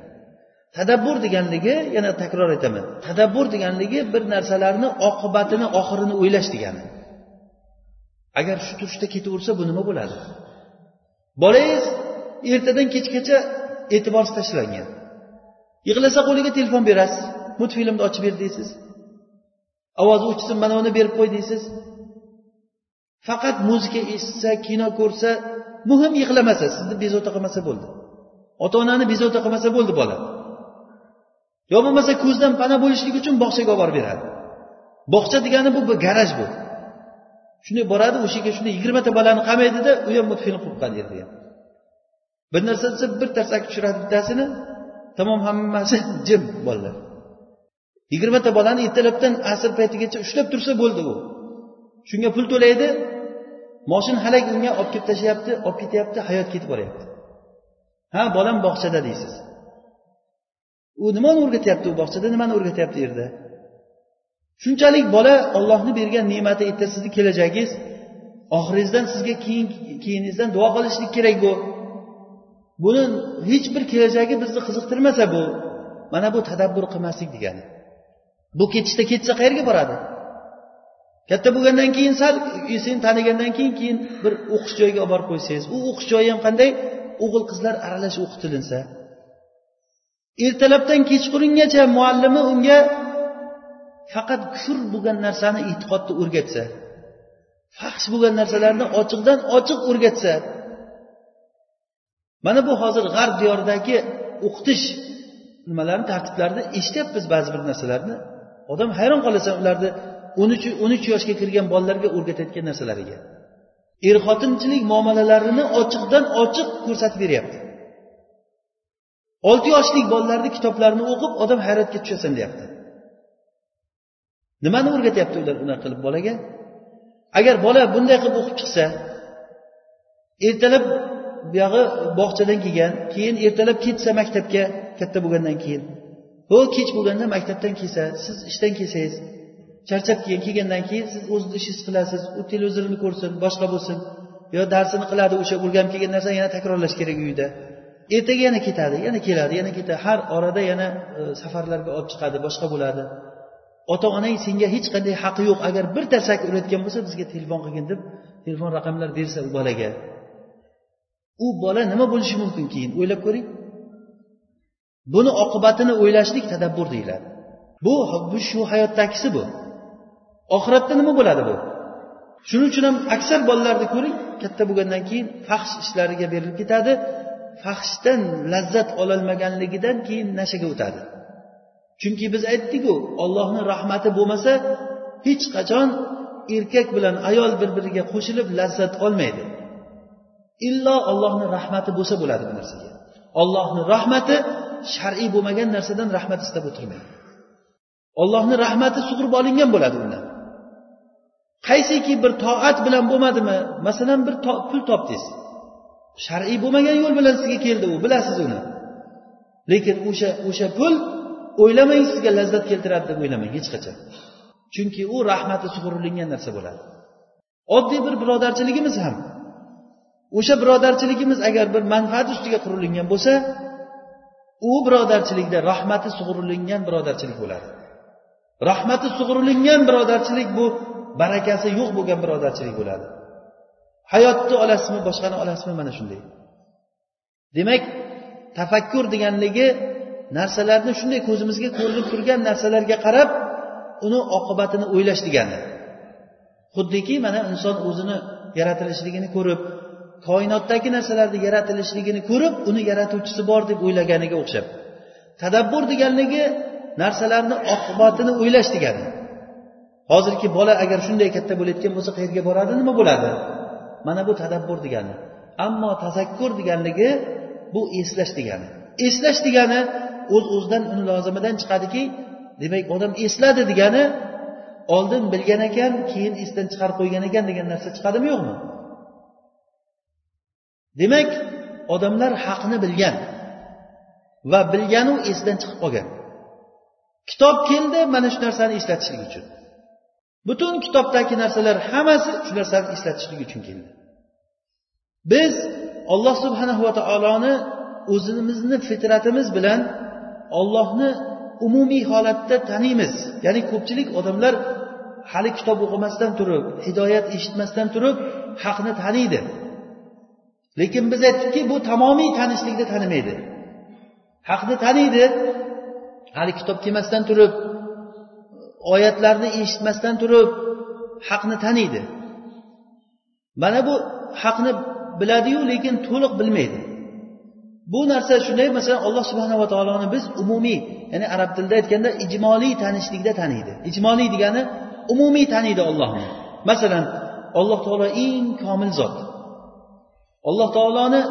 Tadabbur deganligi yana takror aytaman tadabbur deganligi bir narsalarni oqibatini oxirini o'ylash degani. Agar shu turishda ketaversa bu nima bo'ladi? Bolangiz ertadan kechgacha e'tiborsiz tashlangan. Yig'lasa qo'liga telefon berasiz. Multfilmni ochib ber deysiz. Ovozi o'chsin mana uni berib qo'y deysiz. Faqat muzika eshitsa kino ko'rsa muhim yig'lamasa sizni bezovta qilmasa bo'ldi. Ota onani bezovta qilmasa bo'ldi bola. Yo bo'lmasa ko'zdan pana bo'lishlik uchun bog'chaga olib borib beradi. Bog'cha degani bu garaj bu. Shunday boradi o'sha yerga shunday yigirmata bolani qamaydida u ham multfilm qilib qo'ygan degan bir narsa desa bir tarsak tushiradi bittasini tamom hammasi jim bolalar. Yigirmata bolani ertalabdan asr paytigacha ushlab tursa bo'ldi u. Shunga pul to'laydi moshin halak unga olib kelib tashlayapti olib ketyapti hayot ketib boryapti. Ha bolam bog'chada deysiz. U nimani o'rgatyapti u bog'chada nimani o'rgatyapti u yerda? Shunchalik bola ollohni bergan ne'mati erta sizni kelajagingiz oxiringizdan sizga keyin keyiningizdan duo qilishlik kerak bu. Buni hech bir kelajagi bizni qiziqtirmasa bu mana bu tadabbur qilmaslik degani. Bu ketishda ketsa qayerga boradi? Katta bo'lgandan keyin sal seni tanigandan keyin keyin bir o'qish joyiga olib borib qo'ysangiz u o'qish joyi ham qanday? O'g'il qizlar aralash o'qitilinsa ertalabdan kechqurungacha muallimi unga faqat kufr bo'lgan narsani e'tiqodni o'rgatsa fahsh bo'lgan narsalarni ochiqdan ochiq o'rgatsa mana bu hozir g'arb diyoridagi o'qitish nimalarni tartiblarini eshityapmiz ba'zi bir narsalarni. Odam hayron qolasan ularni o'n uch o'n uch yoshga kirgan bolalarga o'rgatayotgan narsalariga. Er xotinchilik muomalalarini ochiqdan ochiq ko'rsatib beryapti. Olti yoshlik bolalarni kitoblarini o'qib odam hayratga tushasan deyapti. Nimani o'rgatyapti ular unaqa qilib bolaga? Agar bola bunday qilib o'qib chiqsa ertalab buyog'i bog'chadan kelgan keyin ertalab ketsa maktabga katta bo'lgandan keyin ho kech bo'lganda maktabdan kelsa siz ishdan kelsangiz charchab keyin kelgandan keyin siz o'zizni ishingizni qilasiz u televizorni ko'rsin boshqa bo'lsin yo darsini qiladi o'sha o'rganib kelgan narsani yana takrorlash kerak uyda. Ertaga yana ketadi yana keladi yana ketadi. Har orada yana e, safarlarga olib chiqadi boshqa bo'ladi. Ota onang senga hech qanday haqqi yo'q. Agar bir tarsak urayotgan bo'lsa bizga telefon qilgin deb telefon raqamlar bersa u bolaga. U bola nima bo'lishi mumkin keyin? O'ylab ko'ring. Buni oqibatini o'ylashlik tadabbur deyiladi. Bu bu shu hayotdagisi bu. Oxiratda nima bo'ladi bu? Shuning uchun ham aksar bolalarni ko'ring katta bo'lgandan keyin fahsh ishlariga berilib ketadi. Fahshdan lazzat ololmaganligidan keyin nashaga o'tadi. Chunki biz aytdikku ollohni rahmati bo'lmasa hech qachon erkak bilan ayol bir biriga qo'shilib lazzat olmaydi. Illo ollohni rahmati bo'lsa bo'ladi bu narsaga. Ollohni rahmati shar'iy bo'lmagan narsadan rahmat istab o'tirmaydi ollohni rahmati sug'urib olingan bo'ladi undan. Qaysiki bir toat bilan bo'lmadimi? Masalan bir pul topdingiz. Shar'iy bo'lmagan yo'l bilan sizga keldi u bilasiz uni. Lekin o'sha o'sha pul o'ylamang sizga lazzat keltiradi deb o'ylamang hech qachon. Chunki u rahmati sug'urilingan narsa bo'ladi. Oddiy bir birodarchiligimiz ham. O'sha birodarchiligimiz agar bir manfaat ustiga qurilgan bo'lsa u birodarchilikda rahmati sug'urilingan birodarchilik bo'ladi. Rahmati sug'urilingan birodarchilik bu barakasi yo'q bo'lgan birodarchilik bo'ladi. Hayotni olasizmi boshqani olasizmi mana shunday. Demak tafakkur deganligi narsalarni shunday ko'zimizga ko'rinib turgan narsalarga qarab uni oqibatini o'ylash degani. Xuddiki mana inson o'zini yaratilishligini ko'rib koinotdagi narsalarni yaratilishligini ko'rib uni yaratuvchisi bor deb o'ylaganiga o'xshab tadabbur deganligi narsalarni oqibatini o'ylash degani. Hozirgi bola agar shunday katta bo'layotgan bo'lsa qayerga boradi nima bo'ladi? Mana bu tadabbur degani. Ammo tazakkur deganligi bu eslash degani. Eslash degani o'z uz o'zidan uni lozimidan chiqadiki demak odam esladi degani oldin bilgan ekan keyin esdan chiqarib qo'ygan ekan degan narsa chiqadimi yo'qmi? Demak odamlar haqni bilgan va bilganu esidan chiqib qolgan. Kitob keldi mana shu narsani eslatishlik uchun. Butun kitobdagi narsalar hammasi shu narsani eslatishlik uchun keldi. Biz olloh subhanahu va taoloni o'zimizni fitratimiz bilan ollohni umumiy holatda taniymiz. Ya'ni ko'pchilik odamlar hali kitob o'qimasdan turib hidoyat eshitmasdan turib haqni taniydi. Lekin biz aytdikki bu tamomiy tanishlikni tanimaydi. Haqni taniydi. Hali kitob kelmasdan turib oyatlarni eshitmasdan turib haqni taniydi. Mana bu haqni biladiyu lekin to'liq bilmaydi. Bu narsa shunday masalan alloh subhanava taoloni biz umumiy ya'ni arab tilida aytganda ijmoliy tanishlikda taniydi. Ijmoliy degani umumiy taniydi ollohni masalan alloh taolo eng komil zot. Alloh taoloni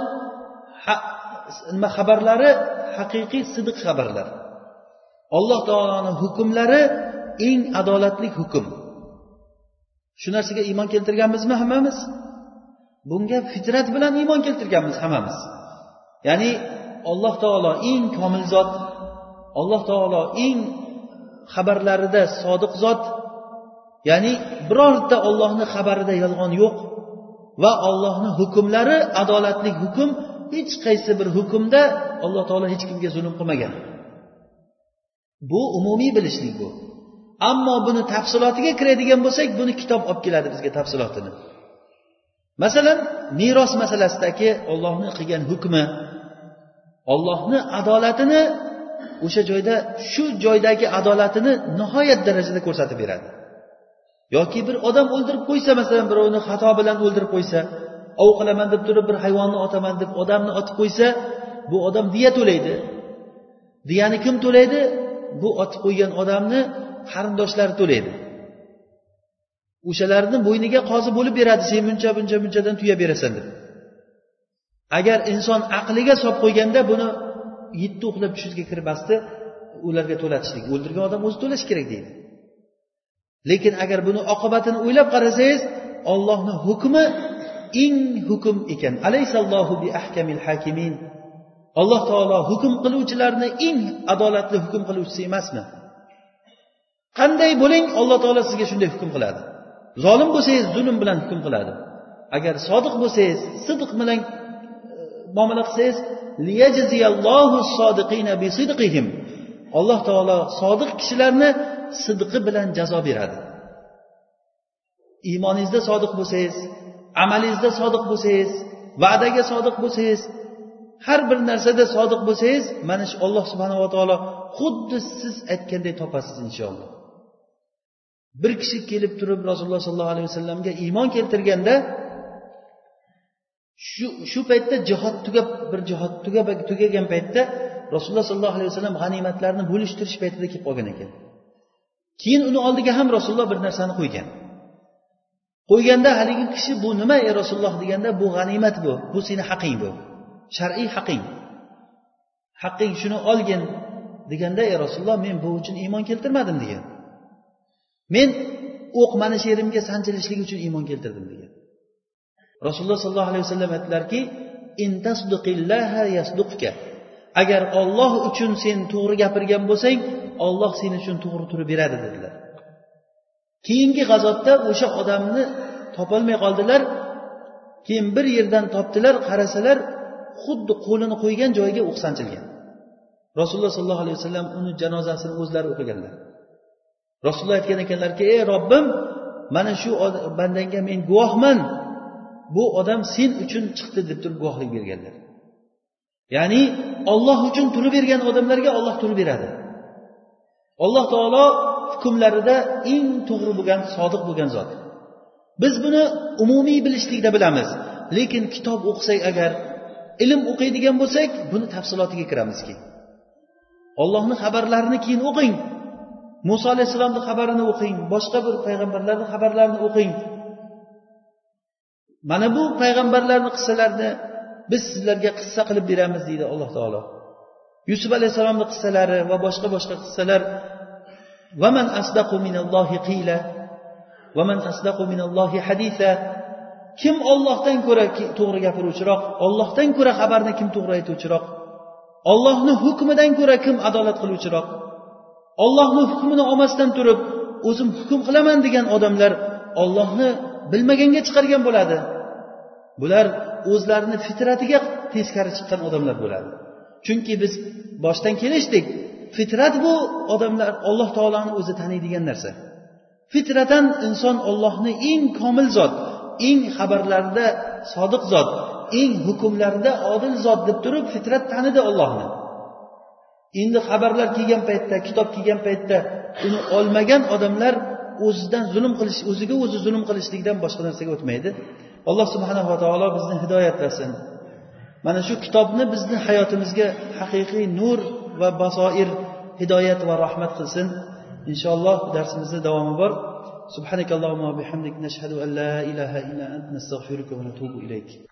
nima xabarlari? Haqiqiy sidiq xabarlar. Alloh taoloni hukmlari eng adolatli hukm. Shu narsaga iymon keltirganmizmi hammamiz? Bunga fitrat bilan iymon keltirganmiz hammamiz. Ya'ni alloh taolo eng komil zot alloh taolo eng xabarlarida sodiq zot ya'ni birorta ollohni xabarida yolg'on yo'q. Va ollohni hukmlari adolatli hukm hech qaysi bir hukmda alloh taolo hech kimga zulm qilmagan. Bu umumiy bilishlik bu. Ammo buni tafsilotiga kiradigan bo'lsak buni kitob olib keladi bizga tafsilotini. Masalan meros masalasidagi ollohni qilgan hukmi ollohni adolatini o'sha joyda shu joydagi adolatini nihoyat darajada ko'rsatib beradi. Yoki bir odam o'ldirib qo'ysa masalan birovni xato bilan o'ldirib qo'ysa ov qilaman deb turib bir hayvonni otaman deb odamni otib qo'ysa bu odam diya to'laydi. Diyani kim to'laydi? Bu otib qo'ygan odamni qarindoshlari to'laydi. O'shalarni bo'yniga qozi bo'lib beradi sen buncha buncha bunchadan tuya berasan deb. Agar inson aqliga solib qo'yganda buni yetti uxlab tushizga kirmasdi ularga to'latishlik o'ldirgan odam o'zi to'lashi kerak deydi. Lekin agar buni oqibatini o'ylab qarasangiz ollohni hukmi eng hukm ekan. Alaysallohu bi ahkamil hakimin. Alloh taolo hukm qiluvchilarni eng adolatli hukm qiluvchisi emasmi? Qanday bo'ling alloh taolo sizga shunday hukm qiladi. Zolim bo'lsangiz zulm bilan hukm qiladi. Agar sodiq bo'lsangiz sidq bilan e, muomala qilsangiz alloh taolo sodiq kishilarni sidqi bilan jazo beradi. Iymoningizda sodiq bo'lsangiz amalingizda sodiq bo'lsangiz va'daga sodiq bo'lsangiz har bir narsada sodiq bo'lsangiz mana shu olloh subhanava taolo xuddi siz aytganday topasiz inshaalloh. Bir kishi kelib turib rasululloh sollallohu alayhi vasallamga iymon keltirganda shu shu paytda jihod tugab bir jihod tugab tugagan paytda rasululloh sollallohu alayhi vasallam g'animatlarni bo'lishtirish paytida kelib qolgan ekan. Keyin uni oldiga ham rasululloh bir narsani qo'ygan. Qo'yganda haligi kishi bu nima ey rasululloh? deganda bu g'animat bu bu seni haqing bu shar'iy haqing. Haqqing shuni olgin deganda ey rasululloh men bu uchun iymon keltirmadim degan. Men o'q mana shu yerimga sanchilishligi uchun iymon keltirdim degan. Rasululloh sollallohu alayhi vasallam aytdilarki agar olloh uchun sen to'g'ri gapirgan bo'lsang olloh sen uchun to'g'ri turib beradi dedilar. Keyingi g'azotda o'sha odamni topolmay qoldilar. Keyin bir yerdan topdilar qarasalar xuddi qo'lini qo'ygan joyiga o'q sanchilgan rasululloh sollallohu alayhi vasallam uni janozasini o'zlari o'qiganlar. Rasululloh aytgan ekanlarki ey robbim mana shu bandangga men guvohman. Bu odam sen uchun chiqdi deb turib guvohlik berganlar. Ya'ni olloh uchun turib bergan odamlarga olloh turib beradi. Alloh taolo hukmlarida eng to'g'ri bo'lgan sodiq bo'lgan zot. Biz buni umumiy bilishlikda bilamiz. Lekin kitob o'qisak agar ilm o'qiydigan bo'lsak buni tafsilotiga kiramizki ollohni xabarlarini keyin o'qing. Muso alayhissalomni xabarini o'qing. Boshqa bir payg'ambarlarni xabarlarini o'qing. Mana bu payg'ambarlarni qissalarini biz sizlarga qissa qilib beramiz deydi alloh taolo. Yusuf alayhissalomni qissalari va boshqa boshqa qissalar vaman asdaqu minallohi qiyla vaman asdaqu minallohi hadisa kim ollohdan ko'ra to'g'ri gapiruvchiroq ollohdan ko'ra xabarni kim to'g'ri aytuvchiroq ollohni hukmidan ko'ra kim adolat qiluvchiroq ollohni hukmini olmasdan turib o'zim hukm qilaman degan odamlar ollohni bilmaganga chiqargan bo'ladi. Bular o'zlarini fitratiga teskari chiqqan odamlar bo'ladi. Chunki biz boshdan kelishdik. Fitrat bu odamlar alloh taoloni o'zi taniydigan narsa. Fitratan inson ollohni eng komil zot eng xabarlarida sodiq zot eng hukmlarida odil zot deb turib fitrat tanidi ollohni endi xabarlar kelgan paytda kitob kelgan paytda uni olmagan odamlar o'zidan zulm qilish o'ziga o'zi zulm qilishlikdan boshqa narsaga o'tmaydi. alloh subhanava taolo bizni hidoyatlasin mana shu kitobni bizni hayotimizga haqiqiy nur va basoir hidoyat va rahmat qilsin inshaalloh darsimizni davomi bor سبحانك اللهم وبحمدك نشهد أن لا إله إلا أنت نستغفرك ونتوب إليك